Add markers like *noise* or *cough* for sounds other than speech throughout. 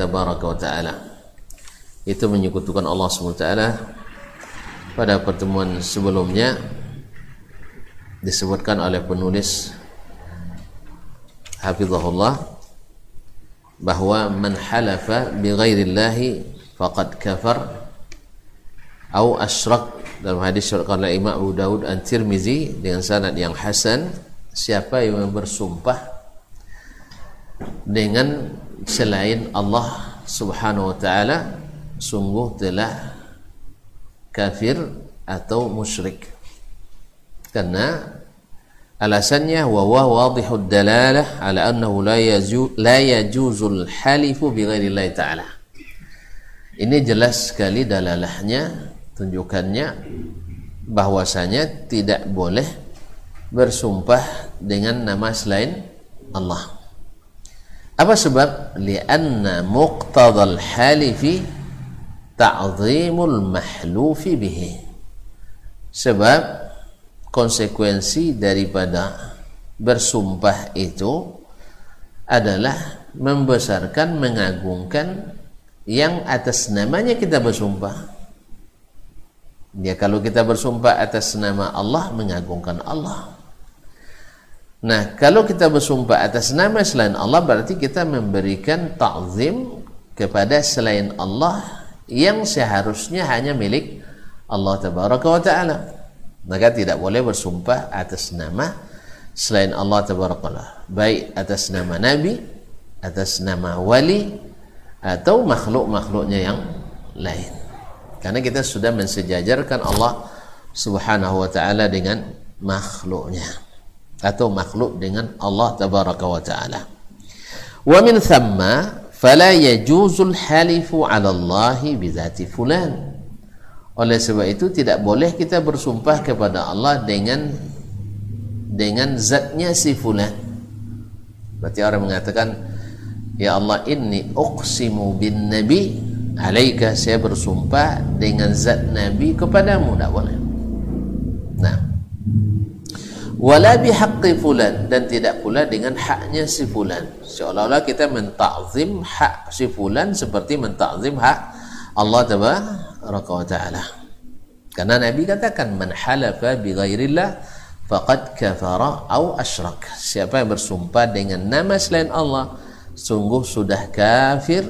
tabaraka wa ta'ala. Itu menyekutukan Allah SWT pada pertemuan sebelumnya disebutkan oleh penulis hafizahullah bahwa man halafa bi ghairillahi faqad kafar atau asyrak. Dalam hadis diriwayatkan oleh Imam Abu Daud dan Tirmizi dengan sanad yang hasan siapa yang bersumpah dengan selain Allah Subhanahu wa taala sungguh telah kafir atau musyrik. Karena alasannya wa wa wadihud dalalah ala annahu la yaju la yajuzul halifu bi ghairi taala. Ini jelas sekali dalalahnya tunjukannya bahwasanya tidak boleh bersumpah dengan nama selain Allah apa sebab lianna muqtadal halifi ta'zimul mahlufi bihi sebab konsekuensi daripada bersumpah itu adalah membesarkan, mengagungkan yang atas namanya kita bersumpah. Ya kalau kita bersumpah atas nama Allah, mengagungkan Allah. Nah, kalau kita bersumpah atas nama selain Allah berarti kita memberikan ta'zim kepada selain Allah yang seharusnya hanya milik Allah tabaraka wa taala. Maka tidak boleh bersumpah atas nama selain Allah tabarakallah baik atas nama nabi atas nama wali atau makhluk-makhluknya yang lain. Karena kita sudah mensejajarkan Allah subhanahu wa ta'ala dengan makhluknya atau makhluk dengan Allah tabaraka wa ta'ala wa min thamma fala yajuzul halifu ala Allah bizati fulan oleh sebab itu tidak boleh kita bersumpah kepada Allah dengan dengan zatnya si fulan. Berarti orang mengatakan, Ya Allah inni uqsimu bin nabi alaika saya bersumpah dengan zat nabi kepadamu tidak boleh. Nah. Wala bihaqqi fulan dan tidak pula dengan haknya si fulan. Seolah-olah kita mentakzim hak si fulan seperti mentakzim hak Allah tabaraka wa taala. Karena Nabi katakan man halafa bi ghairillah faqad kafara au asyrak. Siapa yang bersumpah dengan nama selain Allah sungguh sudah kafir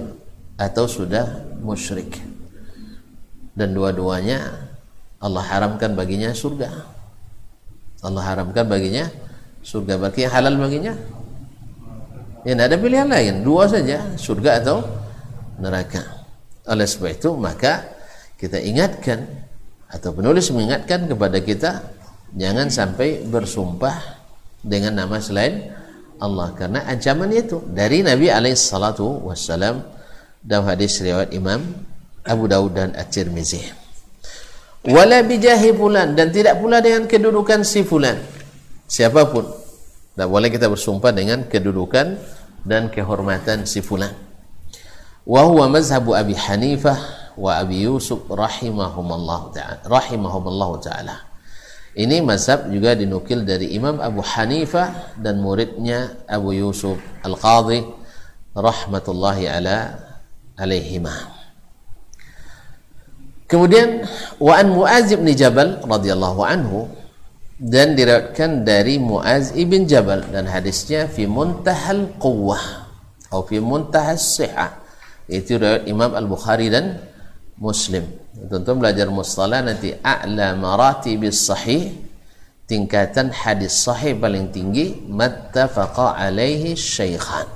atau sudah musyrik. Dan dua-duanya Allah haramkan baginya surga. Allah haramkan baginya surga. Bagi yang halal baginya Ya, tidak ada pilihan lain. Dua saja, surga atau neraka. Oleh sebab itu maka kita ingatkan atau penulis mengingatkan kepada kita jangan sampai bersumpah dengan nama selain Allah karena ancaman itu dari Nabi alaihi salatu wassalam dalam hadis riwayat Imam Abu Daud dan At-Tirmizi. Wala bijahi fulan dan tidak pula dengan kedudukan si fulan. Siapa pun. Tak boleh kita bersumpah dengan kedudukan dan kehormatan si fulan wa huwa mazhabu Abi Hanifah wa Abi Yusuf rahimahumullah ta'ala rahimahumullah ta'ala ini mazhab juga dinukil dari Imam Abu Hanifah dan muridnya Abu Yusuf Al-Qadhi rahmatullahi ala alaihima Kemudian wa an Muaz bin Jabal radhiyallahu anhu dan diriwayatkan dari Muaz ibn Jabal dan hadisnya fi muntahal quwwah atau fi muntahas sihah. Itu riwayat Imam Al-Bukhari dan Muslim. Tentu belajar mustalah nanti a'la maratibis sahih tingkatan hadis sahih paling tinggi mattafaqa alaihi syaikhan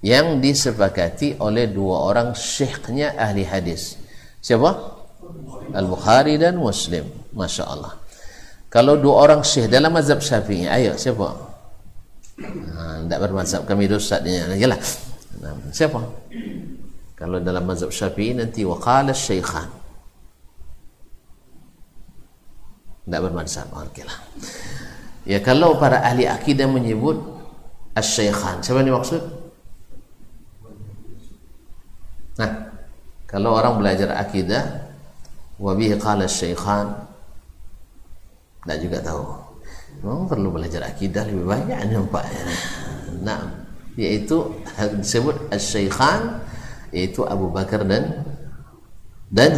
yang disepakati oleh dua orang syekhnya ahli hadis. Siapa? Al-Bukhari dan Muslim Masya Allah kalau dua orang syekh dalam mazhab syafi'i ayo siapa? Nah, tidak bermazhab kami dosa dia lah nah, siapa? Kalau dalam mazhab Syafi'i nanti waqala syaikhan. Tidak bermazhab. Okeylah. Ya kalau para ahli akidah menyebut asy-syaikhan, siapa yang maksud? Nah, kalau orang belajar akidah wa bihi qala syaikhan tidak juga tahu. Memang perlu belajar akidah lebih banyak nampak. Nah, yaitu disebut asy-syaikhan yaitu Abu Bakar dan dan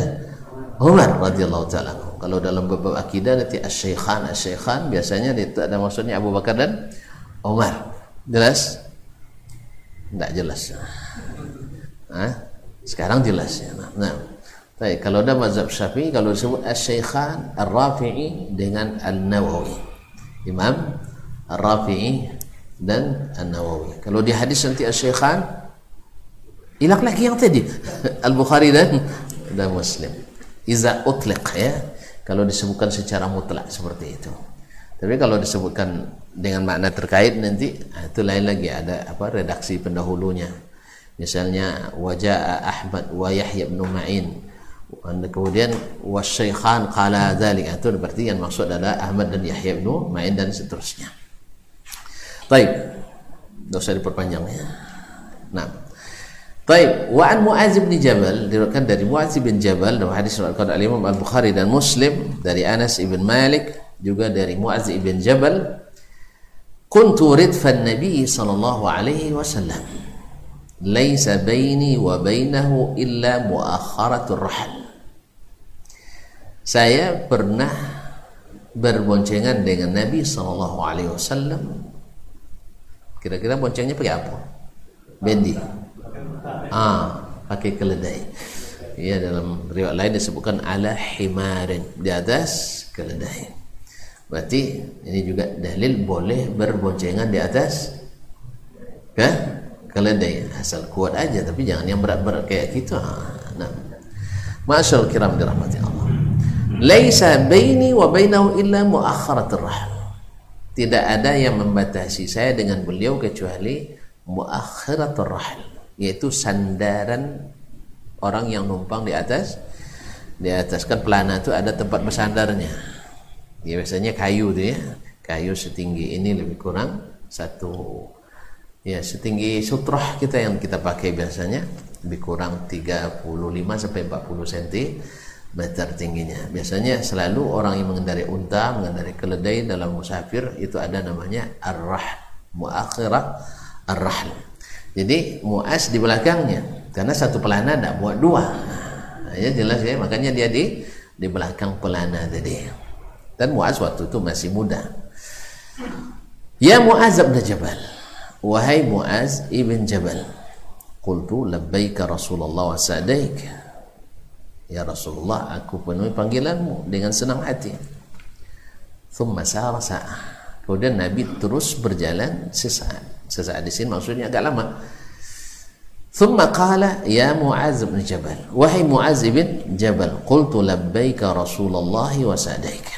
Umar radhiyallahu taala. Kalau dalam bab akidah nanti asy-syaikhan asy-syaikhan biasanya itu ada maksudnya Abu Bakar dan Umar. Jelas? Tidak jelas. Hah? Sekarang jelas ya. Nah, Baik, kalau ada mazhab Syafi'i kalau disebut Asy-Syaikhan Ar-Rafi'i dengan An-Nawawi. Imam Ar-Rafi'i dan An-Nawawi. Kalau di hadis nanti Asy-Syaikhan ilak lagi yang tadi *laughs* Al-Bukhari dan dan Muslim. Iza utliq ya. Kalau disebutkan secara mutlak seperti itu. Tapi kalau disebutkan dengan makna terkait nanti ah, itu lain lagi ada apa redaksi pendahulunya. Misalnya wajah Ahmad wa Yahya bin Ma'in kemudian wasyaikhan qala dzalik itu berarti yang maksud adalah Ahmad dan Yahya bin Ma'in dan seterusnya. Baik. Tidak usah diperpanjang ya. Nah. Baik, wa an Muaz bin Jabal diriwayatkan dari Muaz bin Jabal dalam hadis riwayat Al-Imam Al-Bukhari dan Muslim dari Anas ibn Malik juga dari Muaz bin Jabal kuntu ridfan Nabi sallallahu alaihi wasallam laisa baini wa bainahu illa muakharatur rahal saya pernah berboncengan dengan Nabi Shallallahu Alaihi Wasallam. Kira-kira boncengnya pakai apa? Bendi. Ah, pakai keledai. Ya dalam riwayat lain disebutkan ala himarin di atas keledai. Berarti ini juga dalil boleh berboncengan di atas ke keledai asal kuat aja tapi jangan yang berat-berat kayak gitu. Ah, nah. Masyaallah kiram dirahmati Allah laisa baini wa bainahu illa muakharatur rahl. Tidak ada yang membatasi saya dengan beliau kecuali muakhiratur rahl yaitu sandaran orang yang numpang di atas di atas. Kan pelana itu ada tempat bersandarnya. Ya biasanya kayu tuh ya. Kayu setinggi ini lebih kurang satu. Ya setinggi sutroh kita yang kita pakai biasanya lebih kurang 35 sampai 40 cm meter tingginya. Biasanya selalu orang yang mengendarai unta, mengendarai keledai dalam musafir itu ada namanya ar-rah, muakhirah ar-rahl. Jadi muas di belakangnya karena satu pelana tidak buat dua. Nah, ya jelas ya, makanya dia di di belakang pelana tadi. Dan muas waktu itu masih muda. Ya Muaz bin Jabal. Wahai Muaz ibn Jabal. Qultu labbaika Rasulullah wa sa'daika Ya Rasulullah, aku penuhi panggilanmu dengan senang hati. Thumma sara Kemudian Nabi terus berjalan sesaat. Sesaat di sini maksudnya agak lama. Thumma qala ya Muaz bin Jabal. Wahai Muaz bin Jabal, qultu labbaika Rasulullah wa sadaika.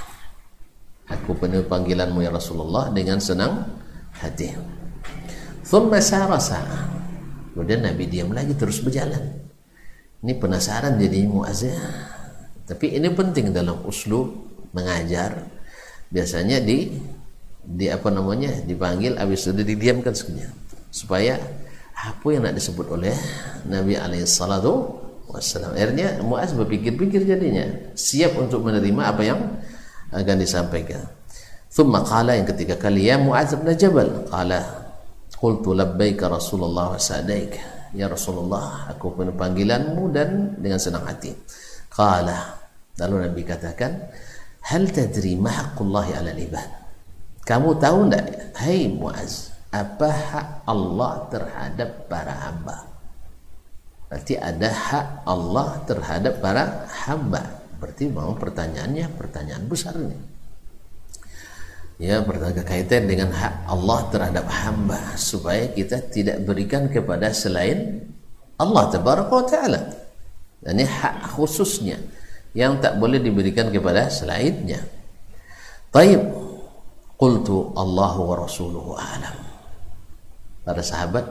Aku penuhi panggilanmu ya Rasulullah dengan senang hati. Thumma sara Kemudian Nabi diam lagi terus berjalan. Ini penasaran jadi muazin. Tapi ini penting dalam uslub mengajar. Biasanya di di apa namanya dipanggil habis itu didiamkan sekejap supaya apa yang nak disebut oleh Nabi alaihi salatu wassalam. Akhirnya Muaz berpikir-pikir jadinya siap untuk menerima apa yang akan disampaikan. Thumma qala yang ketiga kali ya Muaz bin Jabal qala qultu labbaika Rasulullah wa sa'daika Ya Rasulullah, aku penuh panggilanmu dan dengan senang hati. Qala. Lalu Nabi katakan, Hal tadri mahaqqullahi ala ibad. Kamu tahu tidak, hai Muaz, apa hak Allah terhadap para hamba? Berarti ada hak Allah terhadap para hamba. Berarti mau pertanyaannya pertanyaan besar ini ya berkaitan dengan hak Allah terhadap hamba supaya kita tidak berikan kepada selain Allah tabaraka taala. Dan ini hak khususnya yang tak boleh diberikan kepada selainnya. Taib qultu Allah wa rasuluhu alam. Para sahabat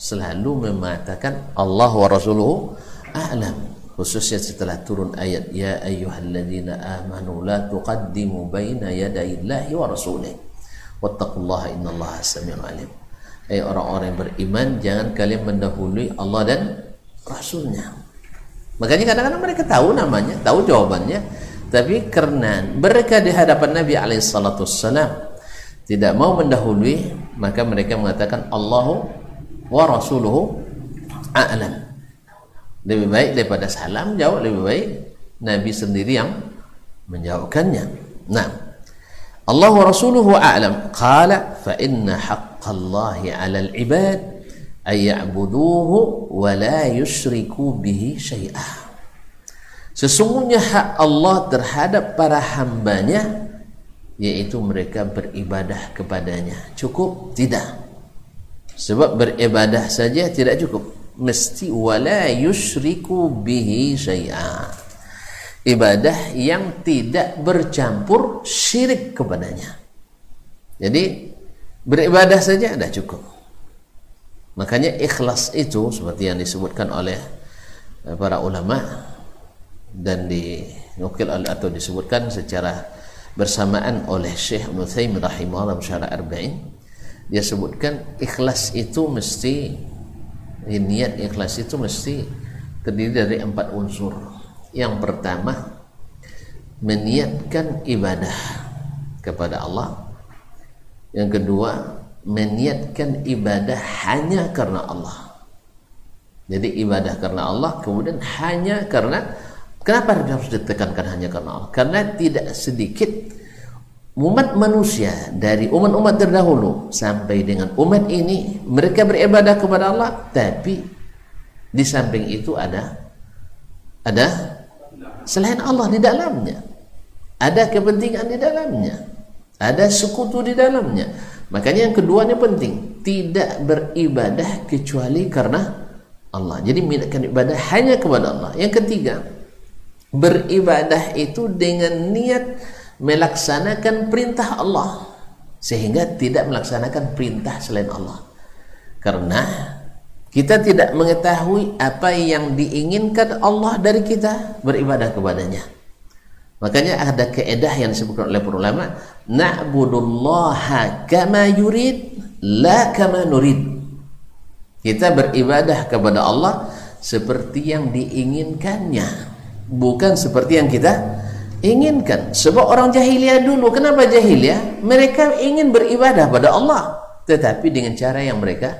selalu mengatakan Allah wa rasuluhu a'lam khususnya setelah turun ayat ya ayyuhalladzina amanu la tuqaddimu baina yadayillahi wa rasulih wattaqullaha innallaha samiul alim. Hai orang-orang yang beriman jangan kalian mendahului Allah dan rasulnya. Makanya kadang-kadang mereka tahu namanya tahu jawabannya. Tapi karena mereka di hadapan Nabi alaihissalam tidak mau mendahului maka mereka mengatakan Allahu wa rasuluhu a'lam lebih baik daripada salam jauh lebih baik Nabi sendiri yang menjawabkannya nah Allah wa rasuluhu a'lam. Qala fa inna haqqallahi 'alal ibad ay ya'buduhu wa la yusyriku bihi syai'ah sesungguhnya hak Allah terhadap para hambanya yaitu mereka beribadah kepadanya. Cukup? Tidak. Sebab beribadah saja tidak cukup mesti wala yusyriku bihi syai'a. Ibadah yang tidak bercampur syirik kepadanya. Jadi beribadah saja tidak cukup. Makanya ikhlas itu seperti yang disebutkan oleh eh, para ulama dan dinukil atau disebutkan secara bersamaan oleh Syekh Ibn Thaymi rahimahullah syarah arba'in dia sebutkan ikhlas itu mesti niat ikhlas itu mesti terdiri dari empat unsur. Yang pertama meniatkan ibadah kepada Allah. Yang kedua meniatkan ibadah hanya karena Allah. Jadi ibadah karena Allah kemudian hanya karena kenapa harus ditekankan hanya karena Allah? Karena tidak sedikit umat manusia dari umat-umat terdahulu sampai dengan umat ini mereka beribadah kepada Allah tapi di samping itu ada ada selain Allah di dalamnya ada kepentingan di dalamnya ada sekutu di dalamnya. Makanya yang kedua ini penting tidak beribadah kecuali karena Allah. Jadi minatkan ibadah hanya kepada Allah. Yang ketiga beribadah itu dengan niat melaksanakan perintah Allah sehingga tidak melaksanakan perintah selain Allah. Karena kita tidak mengetahui apa yang diinginkan Allah dari kita beribadah kepadanya. Makanya ada keedah yang disebutkan oleh para ulama na'budullaha kama yurid la kama nurid. Kita beribadah kepada Allah seperti yang diinginkannya bukan seperti yang kita inginkan. Sebab orang jahiliyah dulu. Kenapa jahiliyah? Mereka ingin beribadah pada Allah. Tetapi dengan cara yang mereka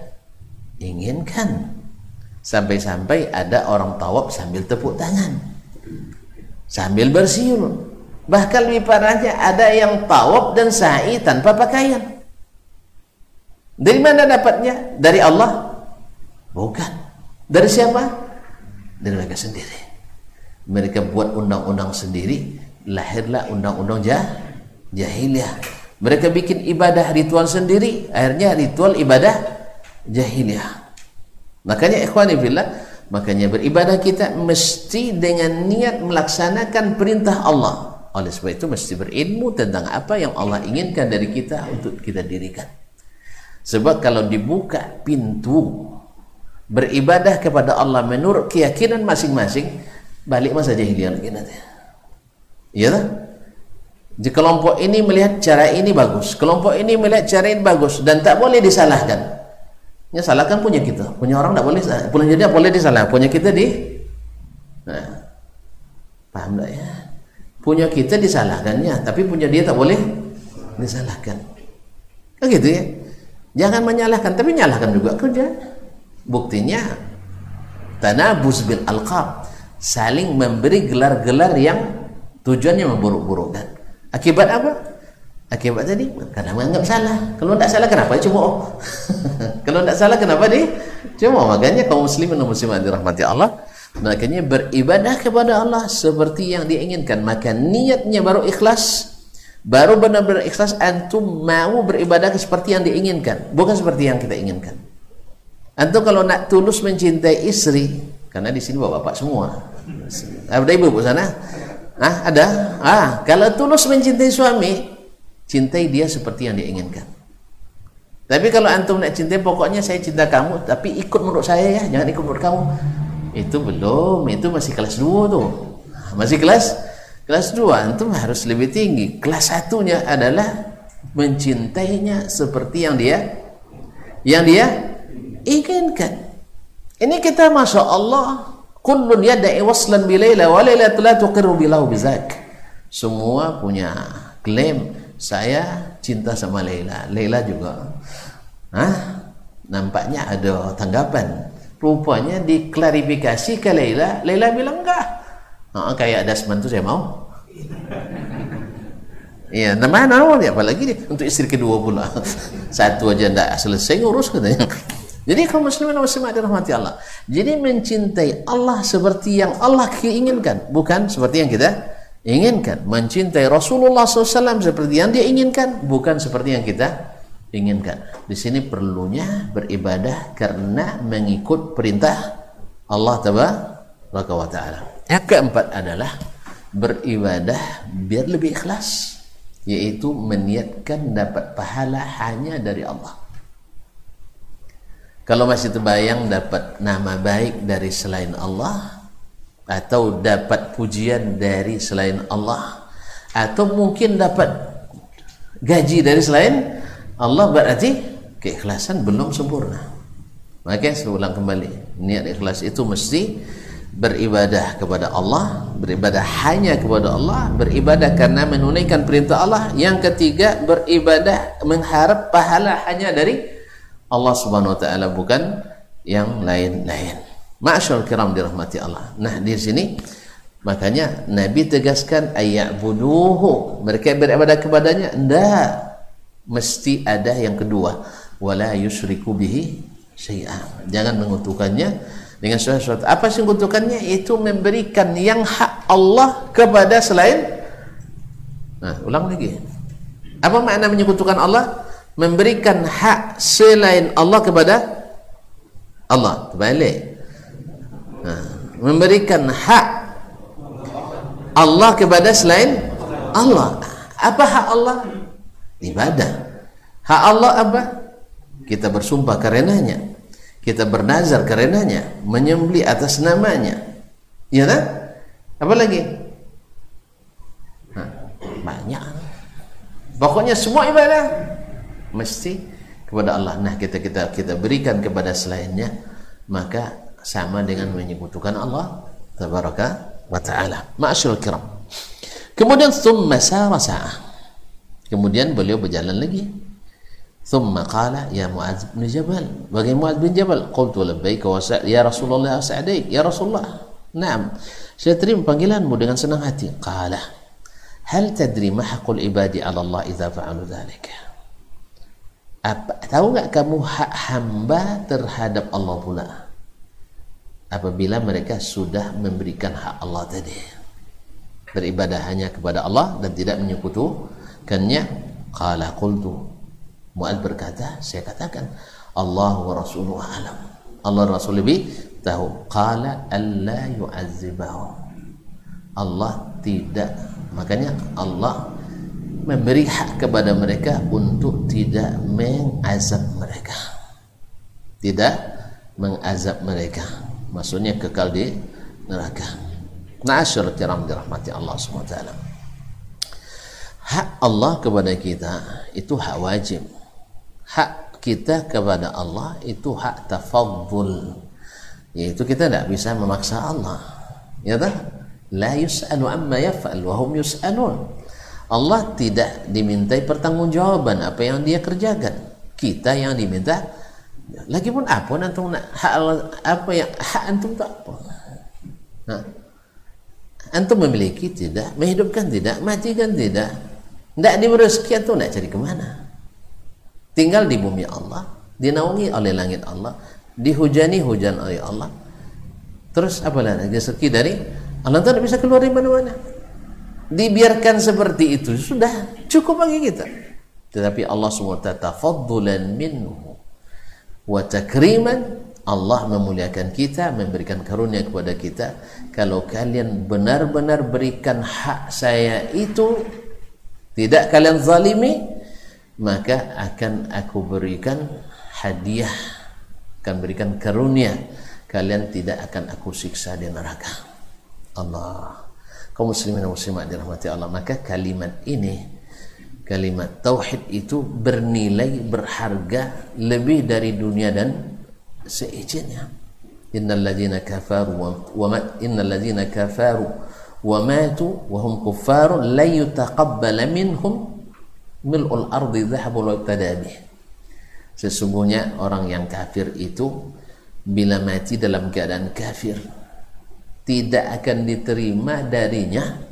inginkan. Sampai-sampai ada orang tawab sambil tepuk tangan. Sambil bersiul. Bahkan lebih parahnya ada yang tawab dan sa'i tanpa pakaian. Dari mana dapatnya? dari Allah? bukan. Dari siapa? dari mereka sendiri. Mereka buat undang-undang sendiri lahirlah undang-undang jah jahiliyah. Mereka bikin ibadah ritual sendiri akhirnya ritual ibadah jahiliyah. Makanya ikhwani fillah makanya beribadah kita mesti dengan niat melaksanakan perintah Allah. Oleh sebab itu mesti berilmu tentang apa yang Allah inginkan dari kita untuk kita dirikan. Sebab kalau dibuka pintu beribadah kepada Allah menurut keyakinan masing-masing balik masa jahiliyah lagi nanti Iya tak? Di kelompok ini melihat cara ini bagus, kelompok ini melihat cara ini bagus dan tak boleh disalahkan. Ya salahkan punya kita, punya orang tak boleh, punya jadi boleh disalah, punya kita di, nah, paham tak ya? Punya kita disalahkannya, tapi punya dia tak boleh disalahkan. Kan gitu ya? Jangan menyalahkan, tapi nyalahkan juga kerja. Buktinya tanabuz bil alqab, saling memberi gelar-gelar yang tujuannya memburuk-burukkan akibat apa? Akibat tadi karena menganggap salah. Kalau tidak salah kenapa cuma? Oh *laughs* kalau tidak salah kenapa dia cuma? Makanya kaum muslimin dan muslimat dirahmati Allah makanya beribadah kepada Allah seperti yang diinginkan. Maka niatnya baru ikhlas baru benar-benar ikhlas antum mau beribadah seperti yang diinginkan. Bukan seperti yang kita inginkan. Antum kalau nak tulus mencintai istri karena di sini bapak-bapak semua. Ada ibu bu sana Ah, ada. Ah, kalau tulus mencintai suami, cintai dia seperti yang dia inginkan. Tapi kalau antum nak cintai, pokoknya saya cinta kamu, tapi ikut menurut saya ya, jangan ikut menurut kamu. Itu belum, itu masih kelas 2 tuh. Masih kelas kelas 2, antum harus lebih tinggi. Kelas satunya adalah mencintainya seperti yang dia yang dia inginkan. Ini kita masya Allah kullun yad'i waslan bi Laila wa Laila la tuqirru bilahu bizak semua punya klaim saya cinta sama Laila Laila juga Hah? nampaknya ada tanggapan rupanya diklarifikasi ke Laila Laila bilang enggak oh, kayak Dasman tuh saya mau Iya, nama nama dia apalagi dia untuk istri kedua pula. *laughs* Satu aja ndak selesai ngurus katanya. Jadi kaum muslimin muslimat dirahmati Allah. Jadi mencintai Allah seperti yang Allah inginkan, bukan seperti yang kita inginkan. Mencintai Rasulullah SAW seperti yang dia inginkan, bukan seperti yang kita inginkan. Di sini perlunya beribadah karena mengikut perintah Allah Taala wa taala. Yang keempat adalah beribadah biar lebih ikhlas, yaitu meniatkan dapat pahala hanya dari Allah. Kalau masih terbayang dapat nama baik dari selain Allah atau dapat pujian dari selain Allah atau mungkin dapat gaji dari selain Allah berarti keikhlasan belum sempurna. Maka saya ulang kembali, niat ikhlas itu mesti beribadah kepada Allah, beribadah hanya kepada Allah, beribadah karena menunaikan perintah Allah. Yang ketiga, beribadah mengharap pahala hanya dari Allah Subhanahu wa taala bukan yang lain-lain. Ma'asyar kiram dirahmati Allah. Nah, di sini makanya Nabi tegaskan ayat buduhu. Mereka beribadah kepadanya. Tidak mesti ada yang kedua wala yusyriku bihi syai'an jangan mengutukannya dengan sesuatu apa sih mengutukannya itu memberikan yang hak Allah kepada selain nah ulang lagi apa makna menyekutukan Allah memberikan hak selain Allah kepada Allah terbalik nah, memberikan hak Allah kepada selain Allah apa hak Allah ibadah. Hak Allah apa? Kita bersumpah karenanya. Kita bernazar karenanya, menyembeli atas namanya. Ya kan? Apa lagi? Banyak. Pokoknya semua ibadah mesti kepada Allah. Nah, kita kita kita berikan kepada selainnya, maka sama dengan menyekutukan Allah tabaraka wa taala. Ma'asyiral kiram. Kemudian thumma sara sa'ah. Kemudian beliau berjalan lagi. ثم قال يا معاذ بن جبل بقي معاذ بن جبل قلت لبيك وسع يا رسول الله أسعديك يا رسول الله نعم saya terima panggilanmu dengan senang hati qala hal tadri ma haqqul ibadi ala Allah idza fa'alu dzalik apa tahu enggak kamu hak hamba terhadap Allah pula? Apabila mereka sudah memberikan hak Allah tadi. Beribadah hanya kepada Allah dan tidak menyekutu Kannya qala qultu. Mu'ad berkata saya katakan Allah wa rasuluhu alam. Allah Rasul lebih tahu. Qala alla yu'azzibahu Allah tidak makanya Allah memberi hak kepada mereka untuk tidak mengazab mereka. Tidak mengazab mereka. Maksudnya kekal di neraka. Na'asyur kiram dirahmati Allah SWT hak Allah kepada kita itu hak wajib. Hak kita kepada Allah itu hak tafadzul yaitu kita tidak bisa memaksa Allah. Ya tak? La yus'alu amma yaf'al wa hum yus'alun Allah tidak dimintai pertanggungjawaban apa yang dia kerjakan kita yang diminta lagi pun apa antum nak apa yang hak antum tak apa nah, antum memiliki tidak menghidupkan tidak matikan tidak tidak diberi rezeki itu tidak cari ke mana. Tinggal di bumi Allah, dinaungi oleh langit Allah, dihujani hujan oleh Allah. Terus apa lagi rezeki dari Allah tidak bisa keluar dari mana-mana. Dibiarkan seperti itu sudah cukup bagi kita. Tetapi Allah SWT tafaddulan minhu wa takriman Allah memuliakan kita, memberikan karunia kepada kita. Kalau kalian benar-benar berikan hak saya itu tidak kalian zalimi maka akan aku berikan hadiah akan berikan karunia kalian tidak akan aku siksa di neraka Allah kaum muslimin dan muslimat dirahmati Allah maka kalimat ini kalimat tauhid itu bernilai berharga lebih dari dunia dan seizinnya. Innal ladzina kafaru wa innal ladzina kafaru wa matu wa hum kuffar la yutaqabbal minhum mil'ul ardi dhahabul sesungguhnya orang yang kafir itu bila mati dalam keadaan kafir tidak akan diterima darinya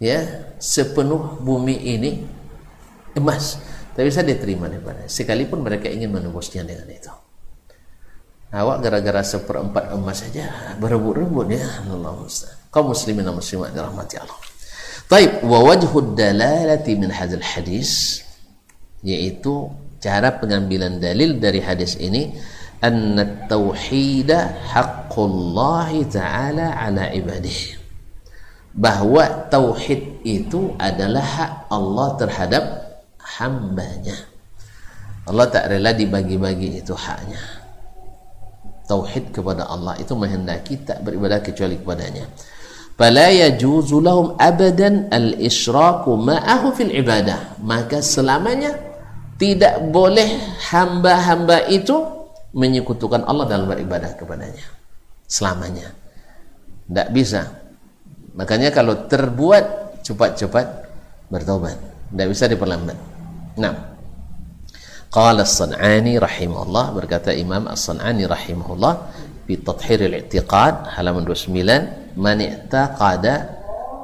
ya sepenuh bumi ini emas. Tapi bisa diterima daripada sekalipun mereka ingin menembusnya dengan itu. Awak gara-gara seperempat emas saja berebut-rebut ya. Allah kaum muslimin dan muslimat dirahmati Allah. Taib wa wajhud dalalati min hadzal hadis yaitu cara pengambilan dalil dari hadis ini anna tauhida haqqullah ta'ala ala ibadihi bahwa tauhid itu adalah hak Allah terhadap hambanya. Allah tak rela dibagi-bagi itu haknya. Tauhid kepada Allah itu menghendaki tak beribadah kecuali kepadanya. Fala yajuzu lahum abadan al-isyraku ma'ahu fil maka selamanya tidak boleh hamba-hamba itu menyekutukan Allah dalam beribadah kepadanya selamanya. Tidak bisa. Makanya kalau terbuat cepat-cepat bertobat. Tidak bisa diperlambat. Nah qala as-san'ani rahimahullah berkata Imam as-san'ani rahimahullah fi tathhir al-i'tiqad halaman 29 man i'taqada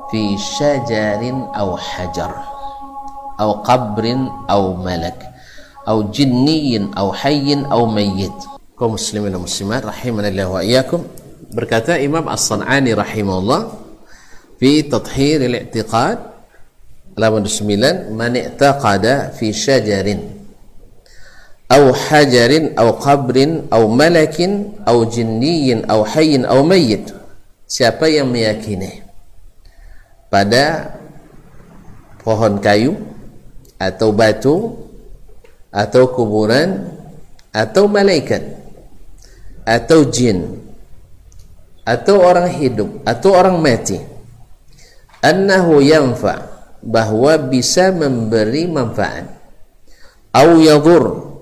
fi syajarin aw hajar aw qabrin aw malak atau jinniyin atau hayyin atau mayyit kaum muslimin dan muslimat rahimanillah wa iyyakum berkata Imam As-San'ani rahimahullah fi tathhir al-i'tiqad halaman 9 man i'taqada fi syajarin أو حجر أو قبر أو ملك أو جني أو حي أو ميت siapa yang meyakini pada pohon kayu atau batu atau kuburan? Atau malaikat? Atau jin? Atau orang hidup? Atau orang mati? Annahu yanfa bahwa bisa memberi manfaat. Au yadur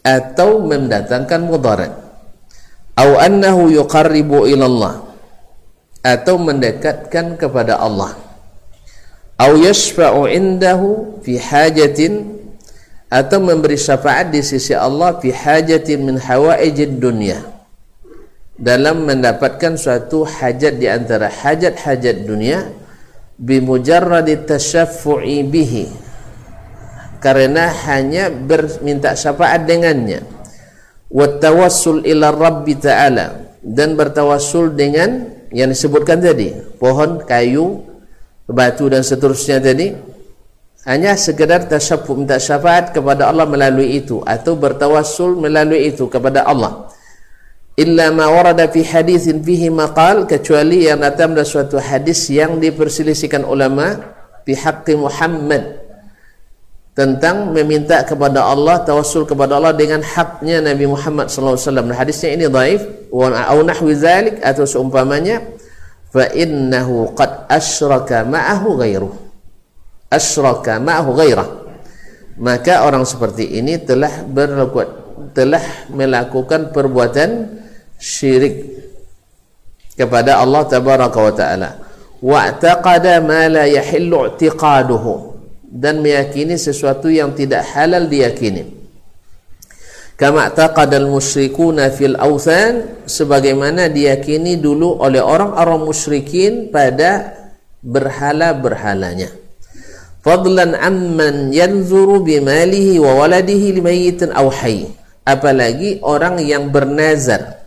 atau mendatangkan mudarat. Au annahu yuqarribu ila Allah atau mendekatkan kepada Allah. Au yashfa'u indahu fi hajatin atau memberi syafaat di sisi Allah fi hajatin min hawaijid dunia dalam mendapatkan suatu hajat di antara hajat-hajat dunia bimujarradi tasyaffu'i bihi. Karena hanya berminta syafaat dengannya. Wa tawassul ila rabbi ta'ala. Dan bertawassul dengan yang disebutkan tadi. Pohon, kayu, batu dan seterusnya tadi hanya sekedar tasyafu minta syafaat kepada Allah melalui itu atau bertawassul melalui itu kepada Allah. Illa ma warada fi hadithin fihi maqal kecuali yang datang dalam suatu hadis yang diperselisihkan ulama fi haqqi Muhammad. Tentang meminta kepada Allah tawassul kepada Allah dengan haknya Nabi Muhammad sallallahu alaihi wasallam. Hadisnya ini dhaif wa nahwi zalik atau seumpamanya fa innahu qad asyraka ma'ahu ghairuhu asyraka ma'ahu ghairah. Maka orang seperti ini telah berbuat telah melakukan perbuatan syirik kepada Allah tabaraka wa taala. Wa taqada ma la yahillu i'tiqaduhu. Dan meyakini sesuatu yang tidak halal diyakini. Kama taqada al-musyrikuna fil awthan sebagaimana diyakini dulu oleh orang-orang musyrikin pada berhala-berhalanya fadlan amman yanzuru bimalihi wa waladihi limayyitin aw hayy. Apalagi orang yang bernazar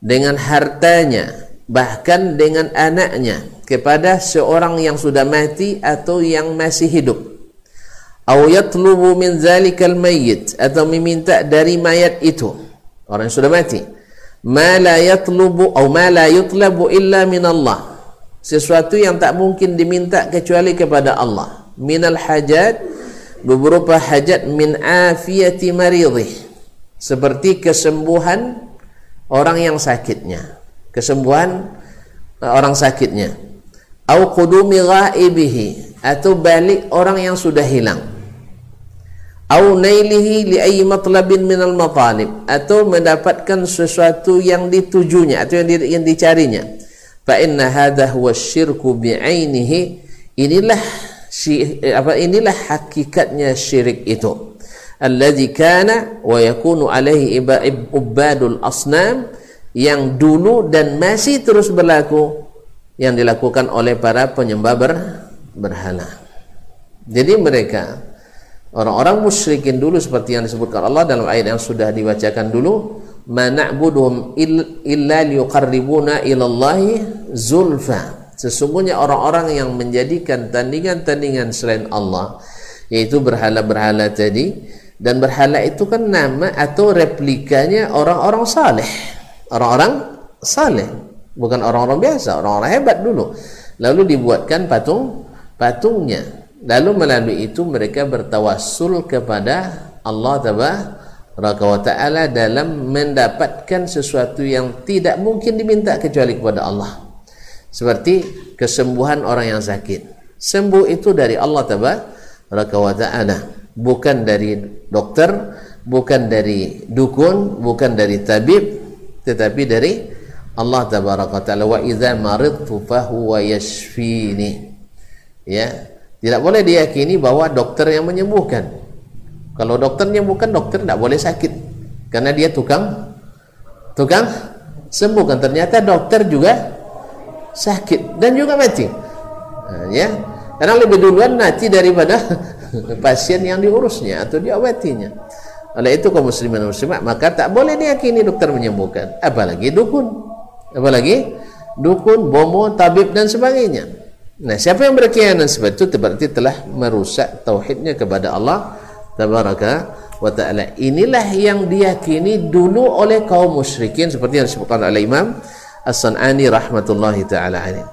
dengan hartanya bahkan dengan anaknya kepada seorang yang sudah mati atau yang masih hidup. Aw yatlubu min zalikal mayyit atau meminta dari mayat itu orang yang sudah mati. Ma la yatlubu atau ma la yutlabu illa min Allah. Sesuatu yang tak mungkin diminta kecuali kepada Allah minal hajat beberapa hajat min afiyati maridih. Seperti kesembuhan orang yang sakitnya. Kesembuhan uh, orang sakitnya. Au qudumi ghaibihi atau balik orang yang sudah hilang. Au nailihi li ayyi matlabin minal matalib atau mendapatkan sesuatu yang ditujunya atau yang, di, yang dicarinya. Fa inna hadha huwa syirku bi'ainihi inilah si, eh, apa inilah hakikatnya syirik itu alladzi kana wa yakunu alaihi ibadul asnam yang dulu dan masih terus berlaku yang dilakukan oleh para penyembah ber, berhala. Jadi mereka orang-orang musyrikin dulu seperti yang disebutkan Allah dalam ayat yang sudah dibacakan dulu, "Mana'buduhum illa liyuqarribuna ilallahi zulfa." Sesungguhnya orang-orang yang menjadikan tandingan-tandingan selain Allah, yaitu berhala-berhala tadi, dan berhala itu kan nama atau replikanya orang-orang saleh. Orang-orang saleh bukan orang-orang biasa orang-orang hebat dulu. Lalu dibuatkan patung patungnya. Lalu melalui itu mereka bertawassul kepada Allah tabaraka wa taala dalam mendapatkan sesuatu yang tidak mungkin diminta kecuali kepada Allah seperti kesembuhan orang yang sakit. Sembuh itu dari Allah tabaraka wa taala. Bukan dari dokter bukan dari dukun bukan dari tabib tetapi dari Allah tabaraka taala. Wa idza maridtu fa huwa yashfini. Ya tidak boleh diyakini bahwa dokter yang menyembuhkan. Kalau dokter menyembuhkan dokter tidak boleh sakit. Karena dia tukang tukang sembuhkan ternyata dokter juga sakit dan juga mati. Nah, ya. Karena lebih duluan mati daripada *laughs* pasien yang diurusnya atau diobatinya. Oleh itu kaum muslimin muslimat maka tak boleh diyakini dokter menyembuhkan. Apalagi dukun. Apalagi dukun, bomo, tabib dan sebagainya. Nah siapa yang berkhianat seperti itu berarti telah merusak tauhidnya kepada Allah tabaraka wa ta'ala. Inilah yang diyakini dulu oleh kaum musyrikin seperti yang disebutkan oleh Imam As-San'ani rahmatullahi taala alaih.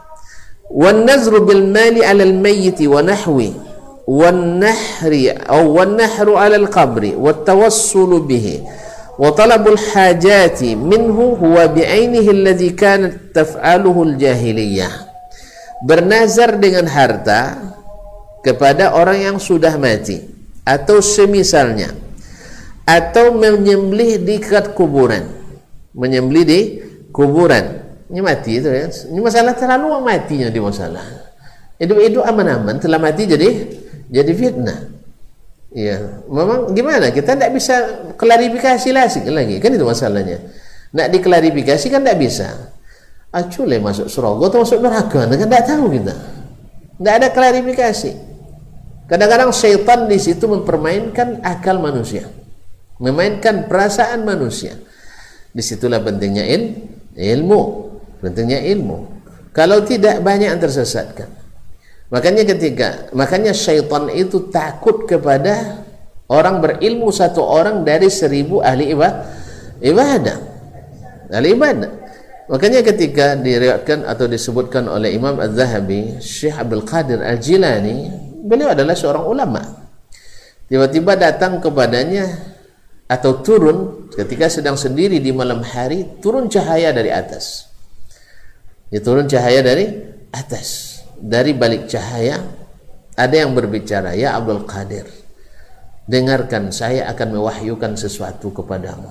Bil mali al mayyit wa nahwi wan nahri al qabri wat tawassul bihi hajati minhu jahiliyah. Bernazar dengan harta kepada orang yang sudah mati atau semisalnya atau menyembelih di kuburan menyembelih di kuburan ini mati itu ya ini masalah terlalu matinya di masalah itu aman-aman telah mati jadi jadi fitnah. Ya, memang gimana? Kita tidak bisa klarifikasi lagi, kan itu masalahnya. Nak diklarifikasi kan tidak bisa. Acule masuk surga atau masuk neraka, kan tidak tahu kita. Tidak ada klarifikasi. Kadang-kadang syaitan di situ mempermainkan akal manusia, memainkan perasaan manusia. Di situlah pentingnya il, ilmu, pentingnya ilmu. Kalau tidak banyak yang tersesatkan. Makanya ketika makanya syaitan itu takut kepada orang berilmu satu orang dari seribu ahli. Ibadah. Ahli ibadah. Makanya ketika diriwayatkan atau disebutkan oleh Imam Az-Zahabi, Syekh Abdul Qadir Al-Jilani, beliau adalah seorang ulama. Tiba-tiba datang kepadanya atau turun ketika sedang sendiri di malam hari, turun cahaya dari atas. Ya turun cahaya dari atas. Dari balik cahaya ada yang berbicara ya Abdul Qadir dengarkan saya akan mewahyukan sesuatu kepadamu.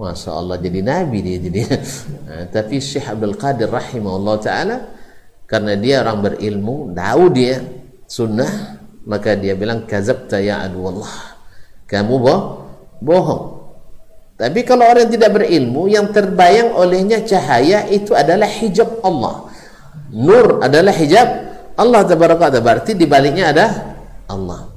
Masya Allah jadi Nabi dia jadi. *laughs* Nah, tapi Syekh Abdul Qadir rahimahullah ta'ala karena dia orang berilmu tahu dia sunnah maka dia bilang kazabta ya Allah kamu boh bohong tapi kalau orang tidak berilmu yang terbayang olehnya cahaya itu adalah hijab Allah. Nur adalah hijab Allah tabaraka berarti di baliknya ada Allah.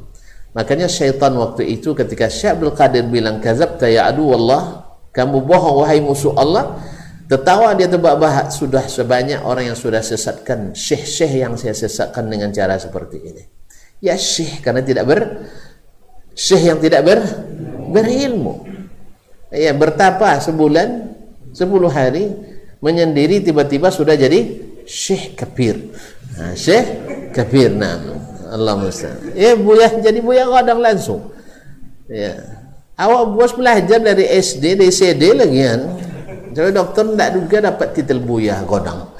Makanya syaitan waktu itu ketika Syekh Abdul Qadir bilang kazabta ya adu Allah kamu bohong wahai musuh Allah tertawa dia tebak-bahak sudah sebanyak orang yang sudah sesatkan syekh-syekh yang saya sesatkan dengan cara seperti ini. Ya syekh karena tidak ber syekh yang tidak ber berilmu ya bertapa sebulan sepuluh hari menyendiri tiba-tiba sudah jadi Syekh Kabir. Nah, Syekh Kabir nah. Allah musta'an. Ya buya jadi buya kadang langsung. Ya. Awak bos belajar dari SD, dari CD lagi kan. Jadi dokter tidak juga dapat titel buya kodang.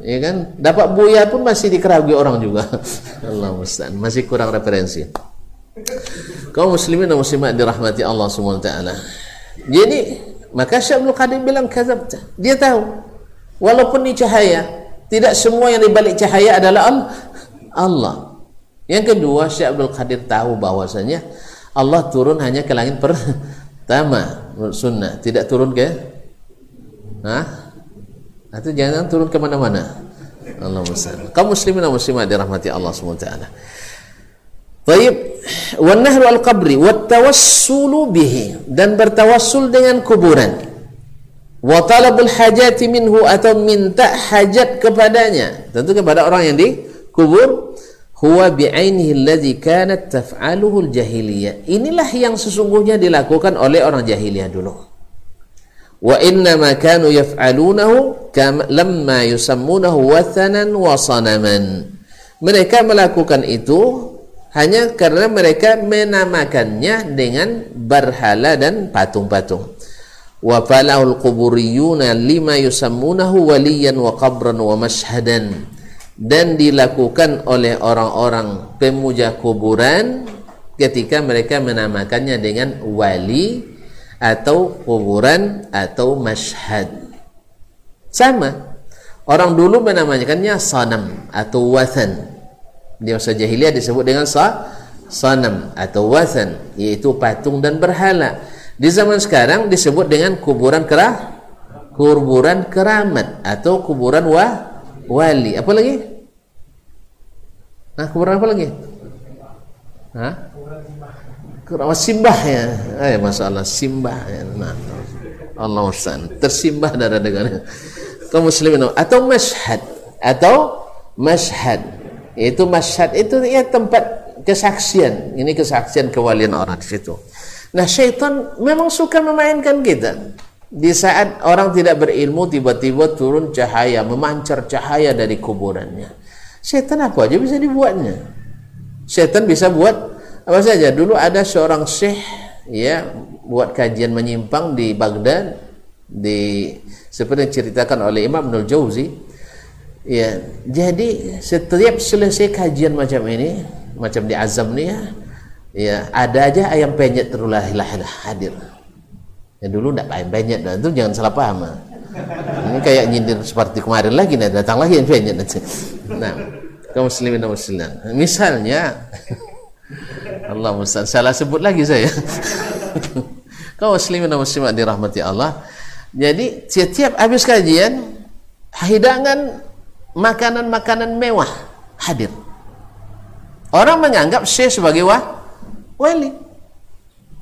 Ya kan? Dapat buya pun masih dikeragui orang juga. *laughs* Allah musta'an. Masih kurang referensi. Kau muslimin dan muslimat dirahmati Allah taala. Jadi, maka Syekh Abdul Qadir bilang kazabta. Dia tahu walaupun ini cahaya tidak semua yang dibalik cahaya adalah Allah. Yang kedua, Syekh Abdul Qadir tahu bahwasanya Allah turun hanya ke langit pertama sunnah tidak turun ke Hah? itu jangan turun ke mana-mana Allah muslim kaum muslimin dan muslimat dirahmati Allah SWT Baik, wan al qabri wat bihi dan bertawassul dengan kuburan. Wa talabul hajati minhu atau minta hajat kepadanya. Tentu kepada orang yang dikubur huwa bi'ainihi kanat taf'aluhu al-jahiliyah. Inilah yang sesungguhnya dilakukan oleh orang jahiliyah dulu. Wa inna ma kanu yaf'alunahu lamma yusammunahu wathanan wa sanaman. Mereka melakukan itu hanya karena mereka menamakannya dengan berhala dan patung-patung. Wa falahul quburiyuna lima yusammunahu waliyan wa qabran wa mashhadan. Dan dilakukan oleh orang-orang pemuja kuburan ketika mereka menamakannya dengan wali atau kuburan atau mashhad. Sama. Orang dulu menamakannya sanam atau wathan di masa jahiliyah disebut dengan sa sanam atau wasan yaitu patung dan berhala. Di zaman sekarang disebut dengan kuburan kerah kuburan keramat atau kuburan wa wali. Apa lagi? Nah kuburan apa lagi? Hah? Kuburan simbah ya? Eh masalah simbah ya. nah Allah Ustaz tersimbah darah dengan kaum muslimin atau mashhad atau mashhad itu masyad itu ya tempat kesaksian. Ini kesaksian kewalian orang di situ. Nah syaitan memang suka memainkan kita. Di saat orang tidak berilmu tiba-tiba turun cahaya memancar cahaya dari kuburannya. Syaitan apa aja bisa dibuatnya? Syaitan bisa buat apa saja. Dulu ada seorang syekh ya buat kajian menyimpang di Baghdad. Di seperti diceritakan oleh Imam Nul Jauzi Ya, jadi setiap selesai kajian macam ini, macam di Azam ni ya, ya ada aja ayam penyet terulah hadir. Ya dulu tidak ayam penyet, dan itu jangan salah paham. Ini kayak nyindir seperti kemarin lagi, nah, datang lagi ayam penyet nanti. Nah, kaum muslimin dan muslimat. Misalnya, *laughs* Allah muslim, salah sebut lagi saya. *laughs* kaum muslimin dan muslimat dirahmati Allah. Jadi setiap habis kajian, hidangan makanan-makanan mewah hadir. Orang menganggap Syekh sebagai wah, wali.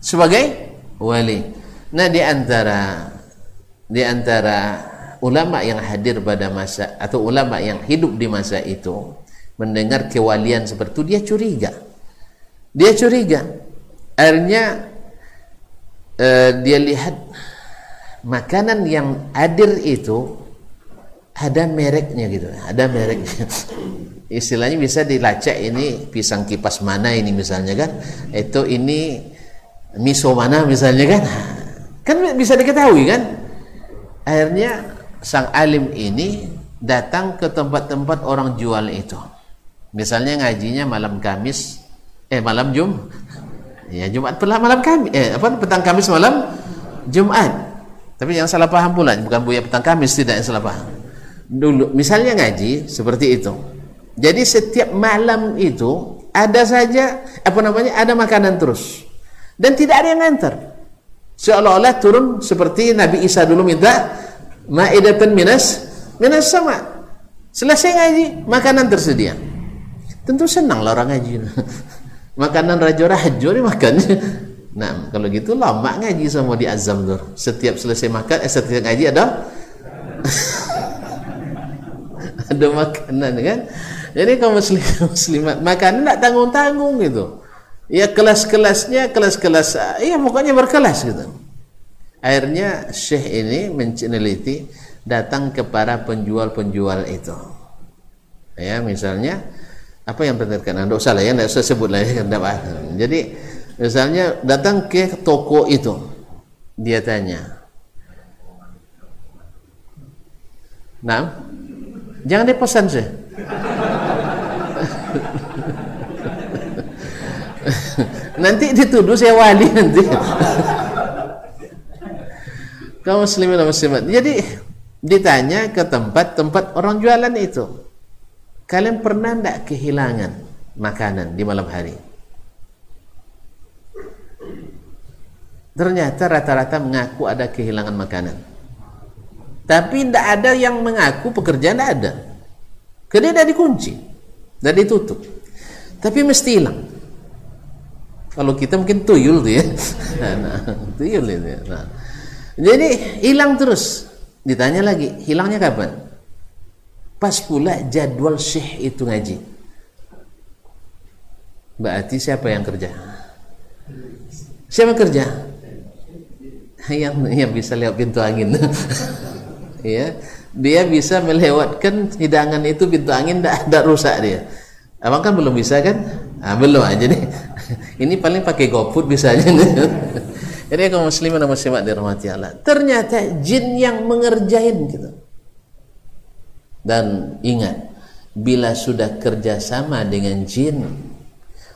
Sebagai wali. Nah, di antara di antara ulama yang hadir pada masa atau ulama yang hidup di masa itu mendengar kewalian seperti itu dia curiga. Dia curiga. Akhirnya uh, dia lihat makanan yang hadir itu ada mereknya gitu. Ada mereknya. Istilahnya bisa dilacak ini pisang kipas mana ini misalnya kan. Itu ini miso mana misalnya kan. Kan bisa diketahui kan. Akhirnya sang alim ini datang ke tempat-tempat orang jual itu. Misalnya ngajinya malam Kamis eh malam Jum ya Jumat pula malam Kamis eh apa petang Kamis malam Jumat. Tapi yang salah paham pula bukan buaya petang Kamis tidak yang salah paham dulu. Misalnya ngaji seperti itu. Jadi setiap malam itu ada saja apa namanya ada makanan terus. Dan tidak ada yang ngantar seolah-olah turun seperti Nabi Isa dulu minta ma'idatan minas minas sama. Selesai ngaji makanan tersedia. Tentu senang lah orang ngaji. *laughs* Makanan raja rajo ini makannya *laughs* nah kalau gitu lama ngaji sama di azam tuh setiap selesai makan eh, setiap ngaji ada *laughs* ada makanan kan? Jadi kaum muslim *laughs* muslimat makanan tak tanggung-tanggung gitu. Ya kelas-kelasnya kelas-kelas iya pokoknya berkelas gitu. Akhirnya syekh ini meneliti datang kepada penjual-penjual itu. Ya misalnya apa yang berdekatan tidak usah lah ya tidak usah sebut lah ya jadi misalnya datang ke toko itu dia tanya nah Jangan dipesan sih. nanti dituduh saya wali nanti. Kaum muslimin dan muslimat. Jadi ditanya ke tempat-tempat orang jualan itu. Kalian pernah tidak kehilangan makanan di malam hari? ternyata rata-rata mengaku ada kehilangan makanan tapi tidak ada yang mengaku pekerjaan tidak ada. Karena tidak dikunci tidak ditutup. Tapi mesti hilang. Kalau kita mungkin tuyul tuh ya. *laughs* Nah, tuyul itu ya. nah. jadi hilang terus. Ditanya lagi hilangnya kapan? Pas pula jadwal syekh itu ngaji. Berarti siapa yang kerja? Siapa kerja? Yang yang bisa lewat pintu angin *laughs* ya. Dia bisa melewatkan hidangan itu pintu angin tidak rusak dia. Abang kan belum bisa kan? Ah, belum aja nih. *laughs* Ini paling pakai GoFood bisa aja nih. *laughs* Jadi kaum muslimin dan muslimat dirahmati Allah ternyata jin yang mengerjain gitu. Dan ingat bila sudah kerjasama dengan jin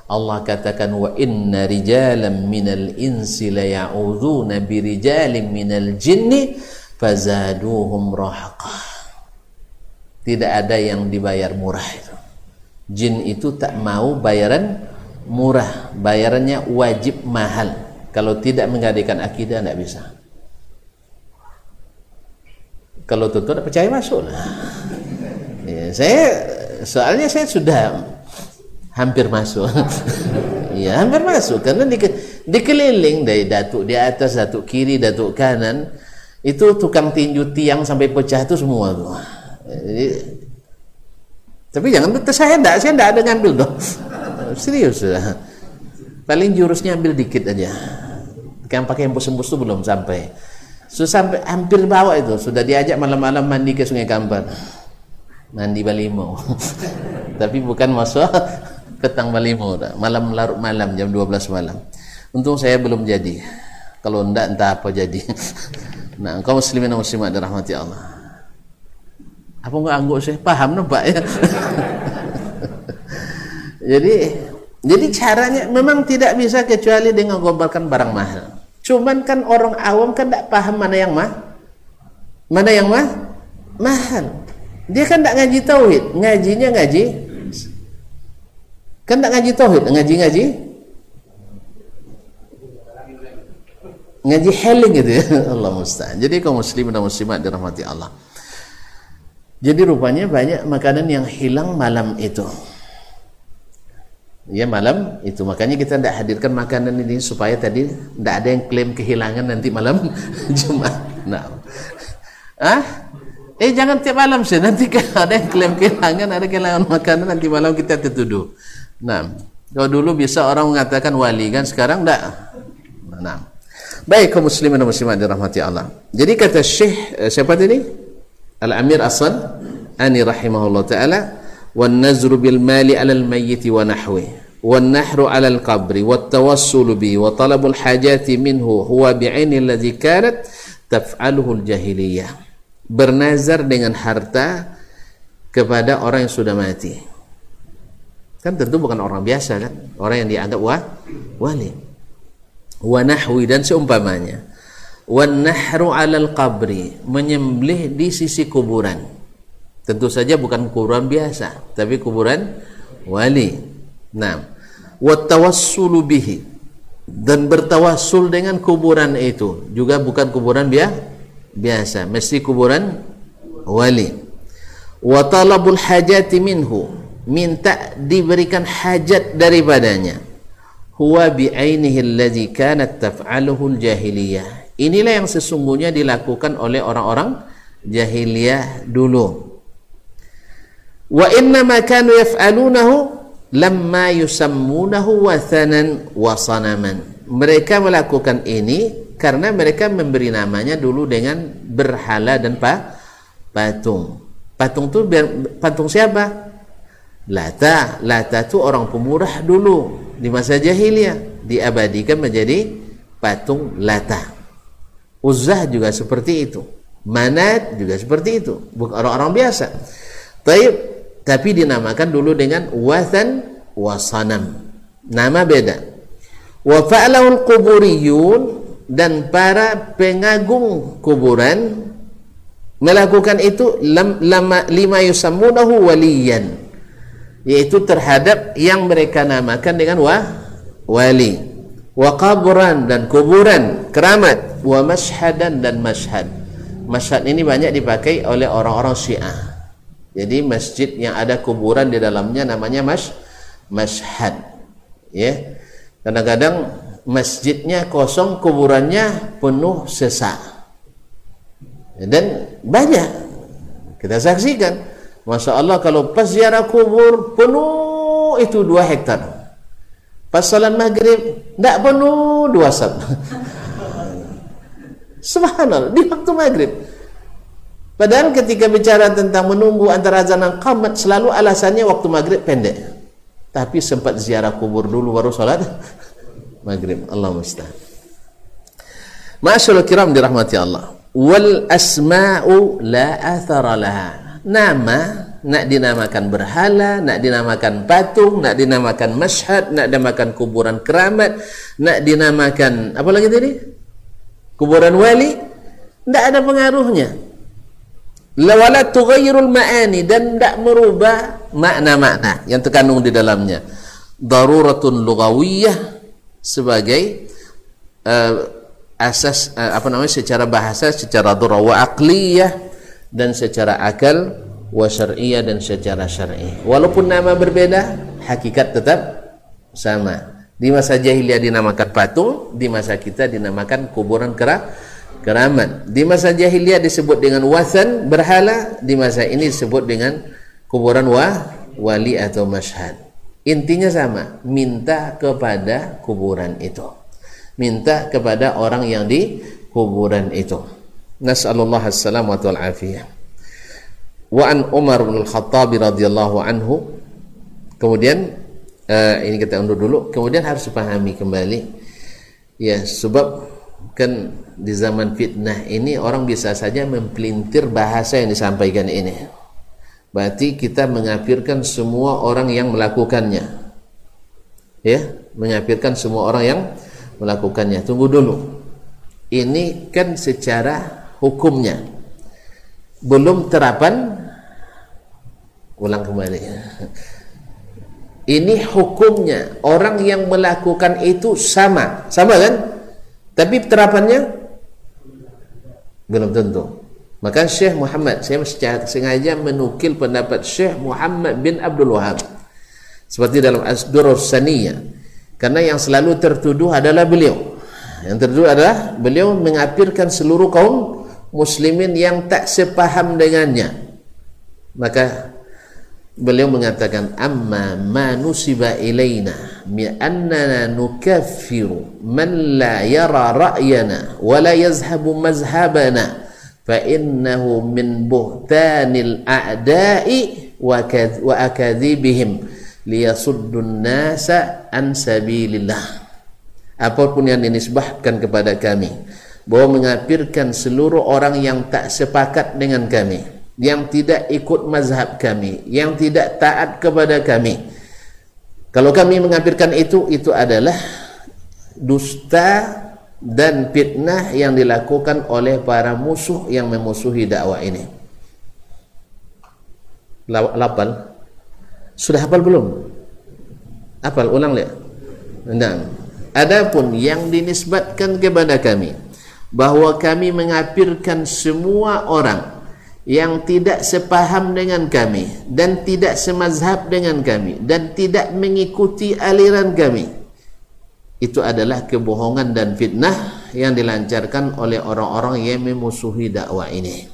Allah katakan wa inna rijalan minal insi la ya'udzuuna bi rijalin minal jinni fazaduhum rahaqa tidak ada yang dibayar murah itu. Jin itu tak mau bayaran murah. Bayarannya wajib mahal. Kalau tidak menggadaikan akidah tidak bisa. Kalau tutup percaya masuk lah ya, saya soalnya saya sudah hampir masuk. *laughs* Ya hampir masuk. Karena di, dikeliling dari datuk di atas datuk kiri datuk kanan itu tukang tinju tiang sampai pecah itu semua tuh. Jadi, tapi jangan betul saya enggak saya enggak ada ngambil dong. *laughs* Serius sudah paling jurusnya ambil dikit aja. Yang pakai embus-embus itu belum sampai. Sudah sampai hampir bawah itu. Sudah diajak malam-malam mandi ke sungai Kampar mandi Balimo *laughs* tapi bukan masuk *laughs* petang Balimo malam larut malam jam 12 malam. Untung saya belum jadi. Kalau enggak entah apa jadi nah kaum muslimin dan muslimat dirahmati Allah. Apa enggak angguk saya paham nampak ya? *laughs* Jadi jadi caranya memang tidak bisa kecuali dengan gobarkan barang mahal. Cuman kan orang awam kan tidak paham mana yang mah mana yang mah mahal. Dia kan tak ngaji tauhid, ngajinya ngaji kan tak ngaji tauhid, ngaji-ngaji ngaji healing gitu ya. *laughs* Allah musta'an. Jadi kaum muslim dan muslimat dirahmati Allah. Jadi rupanya banyak makanan yang hilang malam itu. Ya malam itu makanya kita tidak hadirkan makanan ini supaya tadi tidak ada yang klaim kehilangan nanti malam *laughs* Jumat. Nah, ah Eh jangan tiap malam sih, nanti *laughs* ada yang klaim kehilangan, ada kehilangan makanan, nanti malam kita tertuduh. Nah, kalau dulu bisa orang mengatakan wali kan, sekarang enggak. Nah, baik kaum muslimin dan muslimat dirahmati Allah. Jadi kata Syekh eh, siapa tadi? Al-Amir Asad Ani rahimahullah taala wan nazru bil mali 'ala al mayyit wa nahwi wan nahru 'ala al qabri wat tawassul bi wa talabul hajati minhu huwa bi'aini alladhi kanat taf'aluhu al jahiliyah bernazar dengan harta kepada orang yang sudah mati kan tentu bukan orang biasa kan orang yang dianggap wah, wali wa nahwi dan seumpamanya. Wan nahru alal qabri menyembelih di sisi kuburan. Tentu saja bukan kuburan biasa tapi kuburan wali. Nah wa tawassulu bihi dan bertawassul dengan kuburan itu. Juga bukan kuburan biasa mesti kuburan wali. Wa talabul hajati minhu minta diberikan hajat daripadanya huwa bi'ainihi alladhi kanat taf'aluhu jahiliyah inilah yang sesungguhnya dilakukan oleh orang-orang jahiliyah dulu wa inna ma kanu yaf'alunahu lamma yusammunahu wathanan wa sanaman mereka melakukan ini karena mereka memberi namanya dulu dengan berhala dan pa, patung. Patung itu patung siapa? Lata. Lata itu orang pemurah dulu di masa jahiliyah diabadikan menjadi patung Lata. Uzzah juga seperti itu. Manat juga seperti itu. Bukan orang-orang biasa. Taib, tapi dinamakan dulu dengan wathan wasanam. Nama beda. Wa fa'alahul quburiyun dan para pengagung kuburan melakukan itu lam, lama, lima yusammunahu waliyan yaitu terhadap yang mereka namakan dengan wah, wali. Wa dan kuburan keramat. Wa mashadan dan mashhad. Mashhad ini banyak dipakai oleh orang-orang Syiah. Jadi masjid yang ada kuburan di dalamnya namanya mash mashhad. Ya. Kadang-kadang masjidnya kosong kuburannya penuh sesak dan banyak. Kita saksikan Masya Allah kalau pas ziarah kubur penuh itu dua hektar. Pas salat maghrib tidak penuh dua sab *laughs* subhanallah di waktu maghrib. Padahal ketika bicara tentang menunggu antara azan dan qamat selalu alasannya waktu maghrib pendek. Tapi sempat ziarah kubur dulu baru salat *laughs* maghrib. Allah mustahil Masyaallah kiram dirahmati Allah. Wal asma'u la athara laha nama nak dinamakan berhala, nak dinamakan patung, nak dinamakan masyhad, nak dinamakan kuburan keramat, nak dinamakan apa lagi tadi? Kuburan wali, tidak ada pengaruhnya. Lawala tughayyirul ma'ani dan tidak merubah makna-makna yang terkandung di dalamnya. Daruratun lughawiyah sebagai uh, asas uh, apa namanya secara bahasa, secara wa aqliyah dan secara akal wa syar'iyah dan secara syar'i. Walaupun nama berbeda, hakikat tetap sama. Di masa jahiliyah dinamakan patung, di masa kita dinamakan kuburan kera, keramat. Di masa jahiliyah disebut dengan wasan berhala, di masa ini disebut dengan kuburan wa wali atau masyhad. Intinya sama, minta kepada kuburan itu. Minta kepada orang yang di kuburan itu. Nas'alullah wal afiyah wa an Umar bin Al-Khattab radhiyallahu anhu. Kemudian uh, ini kita undur dulu. Kemudian harus dipahami kembali. Ya sebab kan di zaman fitnah ini orang bisa saja mempelintir bahasa yang disampaikan ini. Berarti kita mengafirkan semua orang yang melakukannya. Ya mengafirkan semua orang yang melakukannya. Tunggu dulu. Ini kan secara hukumnya. Belum terapan ulang kembali. Ini hukumnya. Orang yang melakukan itu sama. Sama kan? Tapi terapannya belum tentu. Maka Syekh Muhammad saya sengaja menukil pendapat Syekh Muhammad bin Abdul Wahab. Seperti dalam Asdurus Saniyah. Karena yang selalu tertuduh adalah beliau. Yang tertuduh adalah beliau mengapirkan seluruh kaum muslimin yang tak sepaham dengannya. Maka beliau mengatakan amma ma nusiba ilaina mi annana nukaffiru man la yara ra'yana wa la yazhabu mazhabana fa innahu min buhtanil a'da'i wa akadzibihim liyasuddu nasa an sabilillah. Apapun yang dinisbahkan kepada kami bahwa mengapirkan seluruh orang yang tak sepakat dengan kami yang tidak ikut mazhab kami yang tidak taat kepada kami. Kalau kami mengapirkan itu itu adalah dusta dan fitnah yang dilakukan oleh para musuh yang memusuhi dakwah ini. Lapal? Sudah hafal belum? Hafal ulang lihat nah adapun yang dinisbatkan kepada kami bahwa kami mengapirkan semua orang yang tidak sepaham dengan kami dan tidak semazhab dengan kami dan tidak mengikuti aliran kami itu adalah kebohongan dan fitnah yang dilancarkan oleh orang-orang yang memusuhi dakwah ini.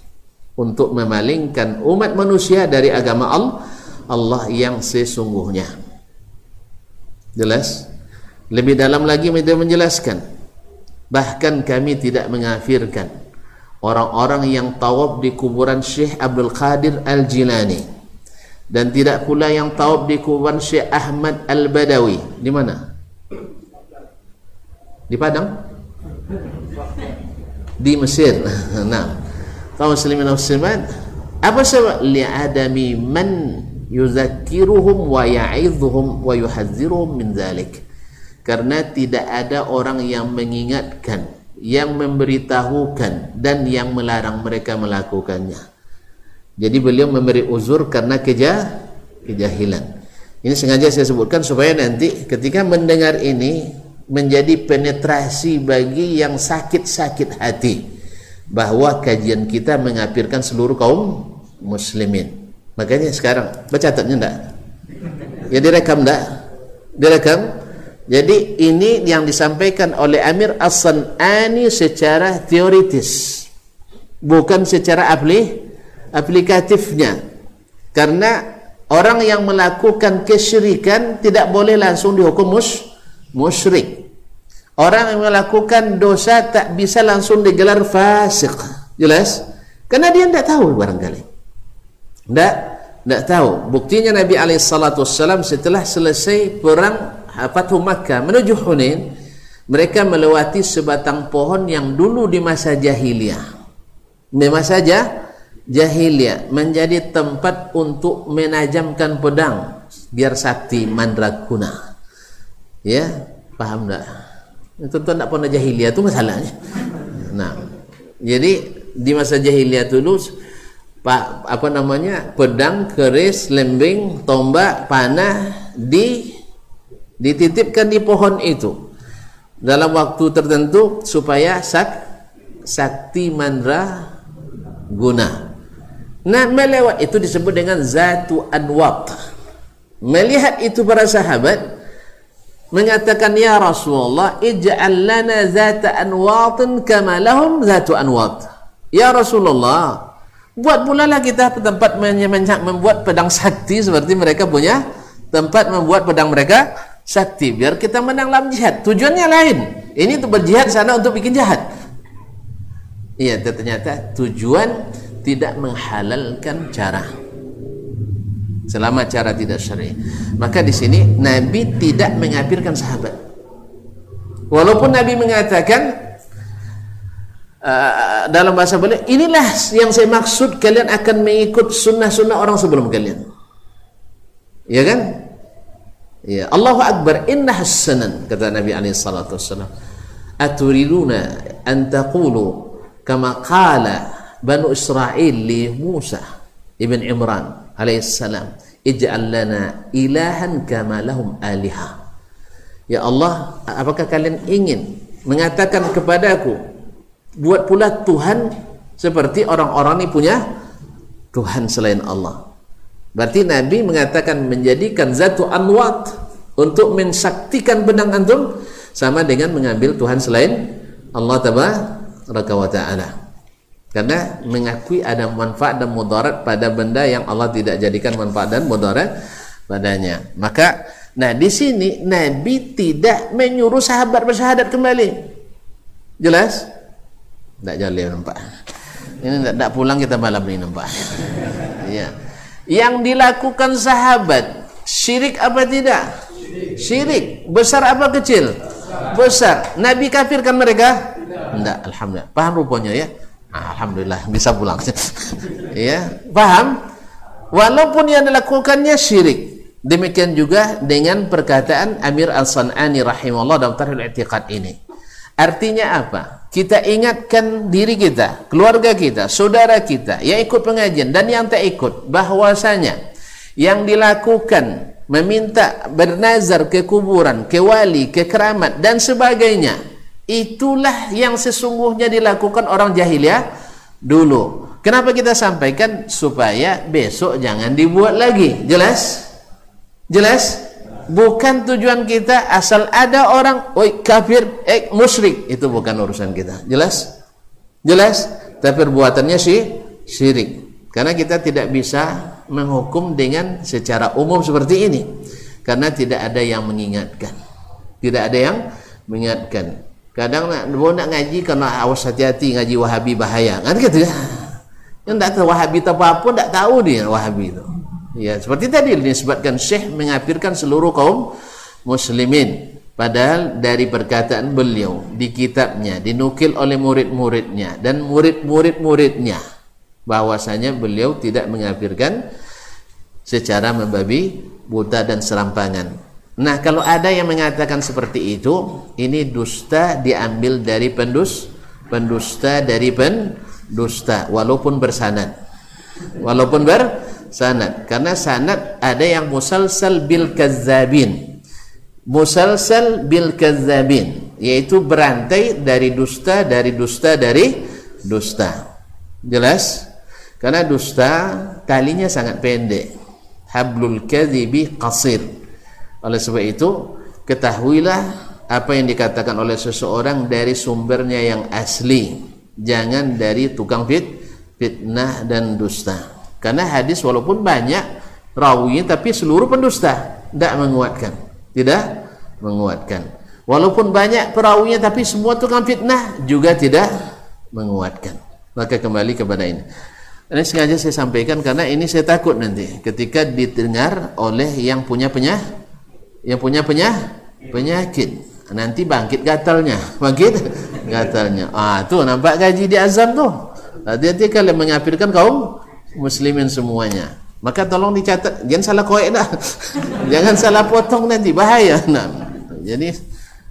Untuk memalingkan umat manusia dari agama Allah Allah yang sesungguhnya. Jelas? Lebih dalam lagi mereka menjelaskan bahkan kami tidak mengafirkan orang-orang yang tawaf di kuburan Syekh Abdul Qadir Al-Jilani dan tidak pula yang tawaf di kuburan Syekh Ahmad Al-Badawi di mana? di Padang? di Mesir *laughs* nah kaum muslimin muslimat apa sebab li'adami man yuzakkiruhum wa ya'idhuhum wa yuhadziruhum min dhalik karena tidak ada orang yang mengingatkan yang memberitahukan dan yang melarang mereka melakukannya jadi beliau memberi uzur karena keja kejahilan ini sengaja saya sebutkan supaya nanti ketika mendengar ini menjadi penetrasi bagi yang sakit-sakit hati bahwa kajian kita mengapirkan seluruh kaum muslimin. Makanya sekarang bercatatnya enggak? Ya direkam enggak? Direkam. Jadi ini yang disampaikan oleh Amir As-San'ani secara teoritis. Bukan secara apli aplikatifnya. Karena orang yang melakukan kesyirikan tidak boleh langsung dihukum mus musyrik. Orang yang melakukan dosa tak bisa langsung digelar fasik. Jelas? Karena dia tidak tahu barangkali. Tidak, tidak tahu. Buktinya Nabi SAW setelah selesai perang Fathu Makkah menuju Hunain, mereka melewati sebatang pohon yang dulu di masa jahiliyah. Memang saja jahiliyah menjadi tempat untuk menajamkan pedang biar sakti mandraguna. Ya, paham? Itu tuan tak pernah jahiliyah itu masalahnya. Nah, jadi di masa jahiliyah dulu pak apa namanya pedang, keris, lembing, tombak, panah di dititipkan di pohon itu dalam waktu tertentu supaya sak sakti mandra guna. Nah, melewat itu disebut dengan zatu anwat. Melihat itu para sahabat, mengatakan ya Rasulullah ij'al lana zata anwatin kama lahum zatu anwat ya Rasulullah buat pula lah kita tempat membuat pedang sakti seperti mereka punya tempat membuat pedang mereka sakti biar kita menang dalam jihad tujuannya lain ini untuk berjihad sana untuk bikin jahat iya ternyata tujuan tidak menghalalkan cara selama cara tidak syar'i. Maka di sini Nabi tidak mengapirkan sahabat. Walaupun Nabi mengatakan uh, dalam bahasa beliau, inilah yang saya maksud kalian akan mengikut sunnah-sunnah orang sebelum kalian. Ya kan? Ya, Allahu Akbar inna hasanan kata Nabi alaihi salatu wasallam. Aturiduna an taqulu kama qala Banu Israel li Musa ibn Imran alaihissalam ij'al lana ilahan kama lahum aliha. Ya Allah apakah kalian ingin mengatakan kepadaku buat pula Tuhan seperti orang-orang ini punya Tuhan selain Allah berarti Nabi mengatakan menjadikan zatu anwat untuk mensaktikan benang antum sama dengan mengambil Tuhan selain Allah tabaraka wa ta'ala karena mengakui ada manfaat dan mudarat pada benda yang Allah tidak jadikan manfaat dan mudarat padanya. Maka nah di sini Nabi tidak menyuruh sahabat bersyahadat kembali. Jelas? Tak jalan nampak. Ini tak, pulang kita malam ini nampak. ya. Yang dilakukan sahabat syirik apa tidak? Syirik. Besar apa kecil? Besar. Nabi kafirkan mereka? Tidak. Alhamdulillah. Paham rupanya ya? Alhamdulillah bisa pulang. *laughs* ya, paham? Walaupun yang dilakukannya syirik. Demikian juga dengan perkataan Amir Al-San'ani rahimahullah dalam Tarhil I'tiqad ini. Artinya apa? Kita ingatkan diri kita, keluarga kita, saudara kita yang ikut pengajian dan yang tak ikut bahwasanya yang dilakukan meminta bernazar ke kuburan, ke wali, ke keramat dan sebagainya Itulah yang sesungguhnya dilakukan orang jahiliyah dulu. Kenapa kita sampaikan supaya besok jangan dibuat lagi? Jelas? Jelas? Bukan tujuan kita asal ada orang oi kafir, eh musyrik, itu bukan urusan kita. Jelas? Jelas? Tapi perbuatannya sih syirik. Karena kita tidak bisa menghukum dengan secara umum seperti ini. Karena tidak ada yang mengingatkan. Tidak ada yang mengingatkan kadang nak nak ngaji kena awas hati-hati ngaji wahabi bahaya kan gitu ya yang tak tahu wahabi itu apa pun tak tahu dia wahabi itu ya seperti tadi disebutkan syekh mengapirkan seluruh kaum muslimin. Padahal dari perkataan beliau di kitabnya dinukil oleh murid-muridnya dan murid-murid-muridnya. Bahwasanya beliau tidak mengapirkan secara membabi buta dan serampangan. Nah, kalau ada yang mengatakan seperti itu, ini dusta diambil dari pendus, pendusta dari pendusta, walaupun bersanad. Walaupun bersanad, karena sanad ada yang musalsal bil kazzabin. musalsal bil kadzabin yaitu berantai dari dusta dari dusta dari dusta. Jelas? Karena dusta talinya sangat pendek. Hablul kadhibi qasir. Oleh sebab itu ketahuilah apa yang dikatakan oleh seseorang dari sumbernya yang asli. Jangan dari tukang fit fitnah dan dusta karena hadis walaupun banyak rawinya tapi seluruh pendusta tidak menguatkan. Tidak menguatkan. Walaupun banyak perawinya tapi semua tukang fitnah juga tidak menguatkan. Maka kembali kepada ini. Ini sengaja saya sampaikan karena ini saya takut nanti ketika didengar oleh yang punya penyakit yang punya penyakit penyakit. Nanti bangkit gatalnya. *laughs* Bangkit gatalnya. Ah tuh nampak gaji di azam tuh. Hati-hati kalian mengapirkan kaum muslimin semuanya. Maka tolong dicatat. Jangan salah koek dah. *laughs* Jangan salah potong nanti. Bahaya. *laughs* Nah, jadi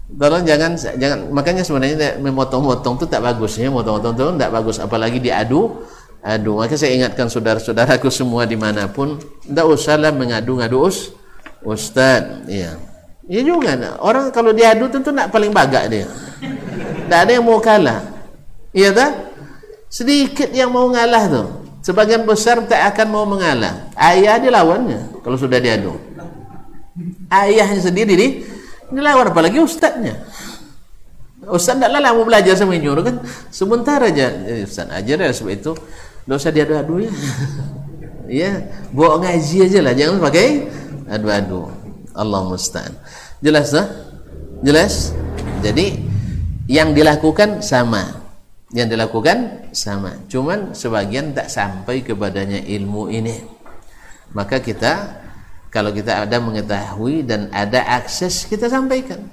tolong jangan jangan. Makanya sebenarnya memotong-motong itu tak bagus ya. Motong-motong itu tak bagus. Apalagi diadu. Adu. Maka saya ingatkan saudara-saudaraku semua di mana pun tidak usahlah mengadu-ngadu us ustad ya ya juga nah. orang kalau diadu tentu nak paling bagak dia. Tak ada yang mau kalah. Iya tak? Sedikit yang mau ngalah tuh sebagian besar tak akan mau mengalah. Ayah dilawannya kalau sudah diadu. Ayahnya sendiri nih dilawan apalagi ustaznya. Ustaz tak lah mau belajar sama nyuruh kan? Sebentar aja eh, ustaz ajar ya sebab itu. Tak usah diadu-adu ya. *laughs* Ya bawa ngaji aja lah jangan pakai adu-adu. Allah musta'an. Jelas tak? jelas? Jadi yang dilakukan sama yang dilakukan sama. Cuman sebagian tak sampai kepadanya ilmu ini. Maka kita kalau kita ada mengetahui dan ada akses kita sampaikan.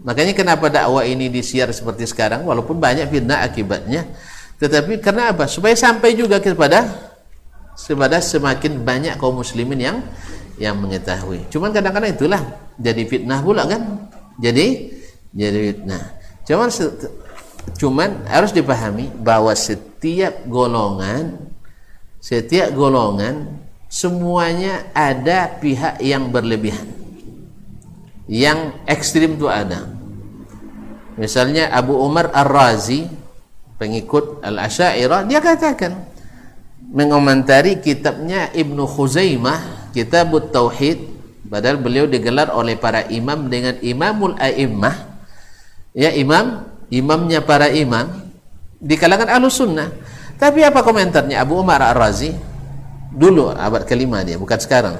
Makanya kenapa dakwah ini disiar seperti sekarang walaupun banyak fitnah akibatnya. Tetapi karena apa? Supaya sampai juga kepada kepada semakin banyak kaum muslimin yang yang mengetahui. Cuman kadang-kadang itulah jadi fitnah pula kan? Jadi jadi fitnah. Cuman Cuman harus dipahami bahwa setiap golongan setiap golongan semuanya ada pihak yang berlebihan. Yang ekstrim itu ada. Misalnya Abu Umar Ar-Razi pengikut Al-Asy'ariyah dia katakan mengomentari kitabnya Ibnu Khuzaimah Kitab Tauhid padahal beliau digelar oleh para imam dengan Imamul A'immah ya imam imamnya para imam di kalangan ahlu sunnah. Tapi apa komentarnya? Abu Umar Ar-Razi dulu abad kelima dia bukan sekarang.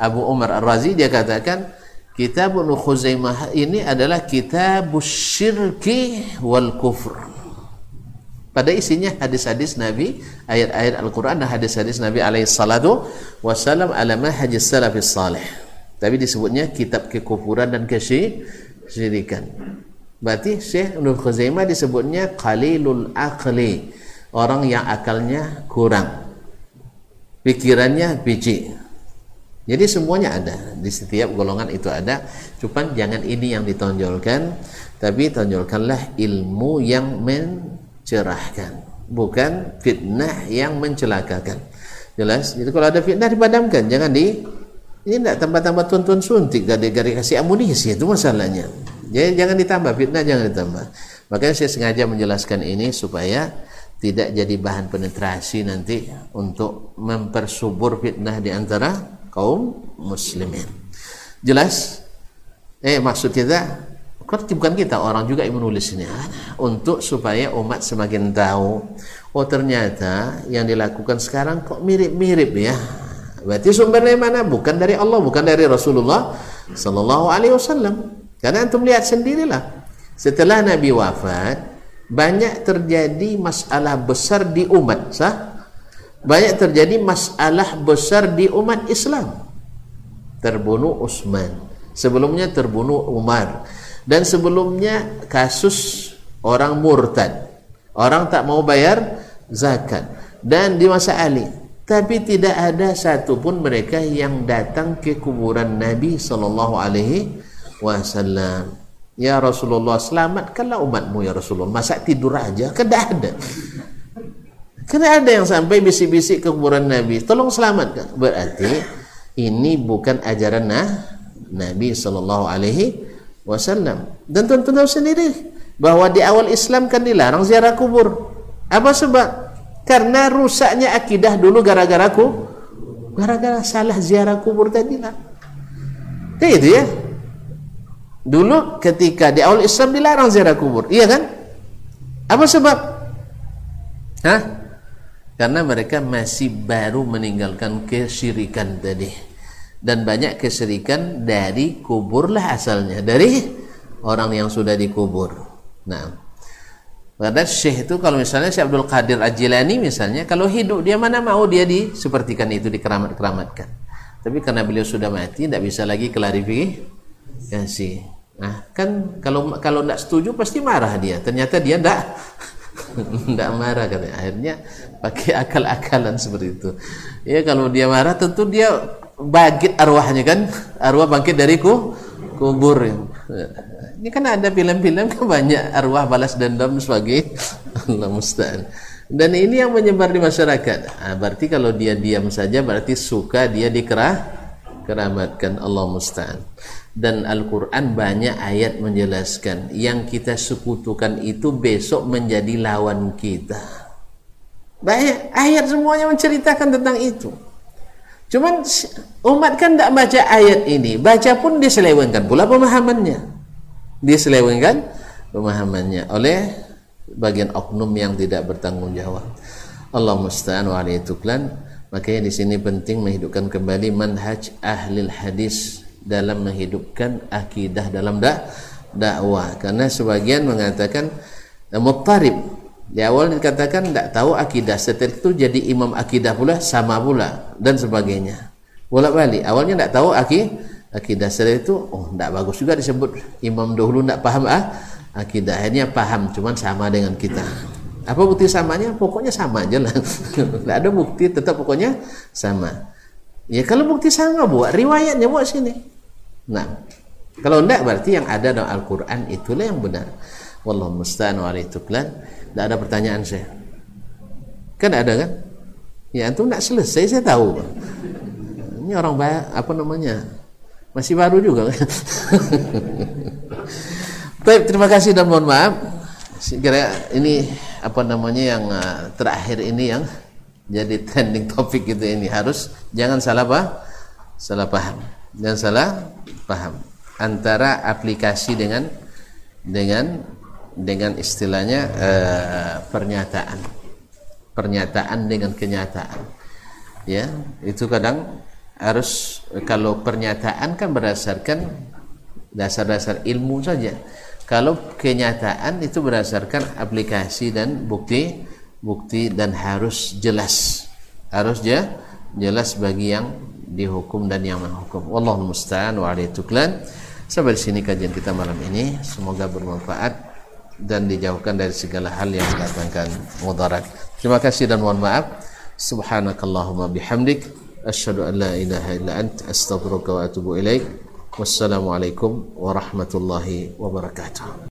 Abu Umar Ar-Razi dia katakan kitab Khuzaimah ini adalah kitab syirki wal kufur pada isinya hadis-hadis Nabi ayat-ayat Al-Quran dan hadis-hadis Nabi alaihi salatu wassalam alama hadis salafis salih. Tapi disebutnya kitab kekufuran dan kesyirikan Berarti Syekh Nur Khuzaimah disebutnya qalilul aqli. Orang yang akalnya kurang. Pikirannya biji. Jadi semuanya ada di setiap golongan itu ada. Cuman jangan ini yang ditonjolkan, tapi tonjolkanlah ilmu yang mencerahkan, bukan fitnah yang mencelakakan. Jelas? Jadi kalau ada fitnah dipadamkan, jangan di ini tidak tambah-tambah tuan-tuan suntik, gade-gade kasih amunisi itu masalahnya. Jadi jangan ditambah fitnah jangan ditambah. Makanya saya sengaja menjelaskan ini supaya tidak jadi bahan penetrasi nanti untuk mempersubur fitnah di antara kaum muslimin. Jelas? Eh maksud kita bukan kita orang juga yang menulis ini untuk supaya umat semakin tahu oh ternyata yang dilakukan sekarang kok mirip-mirip ya berarti sumbernya mana bukan dari Allah bukan dari Rasulullah sallallahu alaihi wasallam karena antum lihat sendirilah. Setelah Nabi wafat, banyak terjadi masalah besar di umat, sah? Banyak terjadi masalah besar di umat Islam. Terbunuh Utsman, sebelumnya terbunuh Umar, dan sebelumnya kasus orang murtad. Orang tak mau bayar zakat. Dan di masa Ali, tapi tidak ada satupun mereka yang datang ke kuburan Nabi sallallahu alaihi wasallam Ya Rasulullah selamatkanlah umatmu ya Rasulullah masa tidur aja kan ada kan ada yang sampai bisik-bisik ke kuburan Nabi tolong selamatkan berarti ini bukan ajaran nah Nabi Shallallahu Alaihi Wasallam. Dan tentu tahu sendiri bahwa di awal Islam kan dilarang ziarah kubur. Apa sebab? Karena rusaknya akidah dulu gara-gara ku, gara-gara salah ziarah kubur tadi lah. Itu ya. Dulu ketika di awal Islam dilarang ziarah kubur, iya kan? Apa sebab? Hah? Karena mereka masih baru meninggalkan kesyirikan tadi. Dan banyak kesyirikan dari kubur lah asalnya, dari orang yang sudah dikubur. Nah, pada Syekh itu kalau misalnya Syekh Abdul Qadir Ajilani misalnya, kalau hidup dia mana mau dia disepertikan itu dikeramat-keramatkan. Tapi karena beliau sudah mati, tidak bisa lagi klarifikasi. Nah, kan kalau kalau tidak setuju pasti marah dia. Ternyata dia tidak tidak *laughs* marah katanya. Akhirnya pakai akal-akalan seperti itu. Ya kalau dia marah tentu dia bangkit arwahnya kan, arwah bangkit dari ku, kubur. Ini kan ada film-film kan banyak arwah balas dendam sebagai *laughs* Allah musta'an. Dan ini yang menyebar di masyarakat. Nah, berarti kalau dia diam saja berarti suka dia dikerah keramatkan Allah musta'an. Dan Al-Quran banyak ayat menjelaskan yang kita sekutukan itu besok menjadi lawan kita. Banyak ayat semuanya menceritakan tentang itu. Cuman umat kan tidak baca ayat ini, baca pun diselewengkan pula pemahamannya. Diselewengkan pemahamannya oleh bagian oknum yang tidak bertanggung jawab. Allah musta'an wa alaihi tuklan. Makanya di sini penting menghidupkan kembali manhaj ahli hadis dalam menghidupkan akidah dalam dak dakwah. Karena sebagian mengatakan muttarib. Di awal dikatakan tidak tahu akidah, setelah itu jadi imam akidah pula sama pula dan sebagainya. Bolak balik. Awalnya tidak tahu akidah, akidah setelah itu oh tidak bagus juga disebut imam dahulu tidak paham ah akidah akhirnya paham cuman sama dengan kita apa bukti samanya pokoknya sama aja lah *laughs* tidak ada bukti tetap pokoknya sama ya kalau bukti sama buat riwayatnya buat sini. Nah kalau tidak berarti yang ada dalam Al-Quran itulah yang benar. Wallahu musta'an wa tidak ada pertanyaan saya kan ada kan? Ya itu tidak selesai saya tahu. Ini orang apa namanya? Masih baru juga *laughs* Baik, terima kasih dan mohon maaf. Kira ini apa namanya yang uh, terakhir ini yang jadi trending topik gitu ini harus jangan salah apa? Salah paham. Jangan salah paham antara aplikasi dengan dengan dengan istilahnya uh, pernyataan. Pernyataan dengan kenyataan. Ya, itu kadang harus kalau pernyataan kan berdasarkan dasar-dasar ilmu saja kalau kenyataan itu berdasarkan aplikasi dan bukti bukti dan harus jelas. Harus ya jelas bagi yang dihukum dan yang menghukum. Wallahu musta'an wa tuklan. Sampai di sini kajian kita malam ini. Semoga bermanfaat dan dijauhkan dari segala hal yang mendatangkan mudarat. Terima kasih dan mohon maaf. Subhanakallahumma bihamdik. Asyhadu an la ilaha illa ant. Astaghfiruka wa atubu ilaik. Wassalamualaikum warahmatullahi wabarakatuh.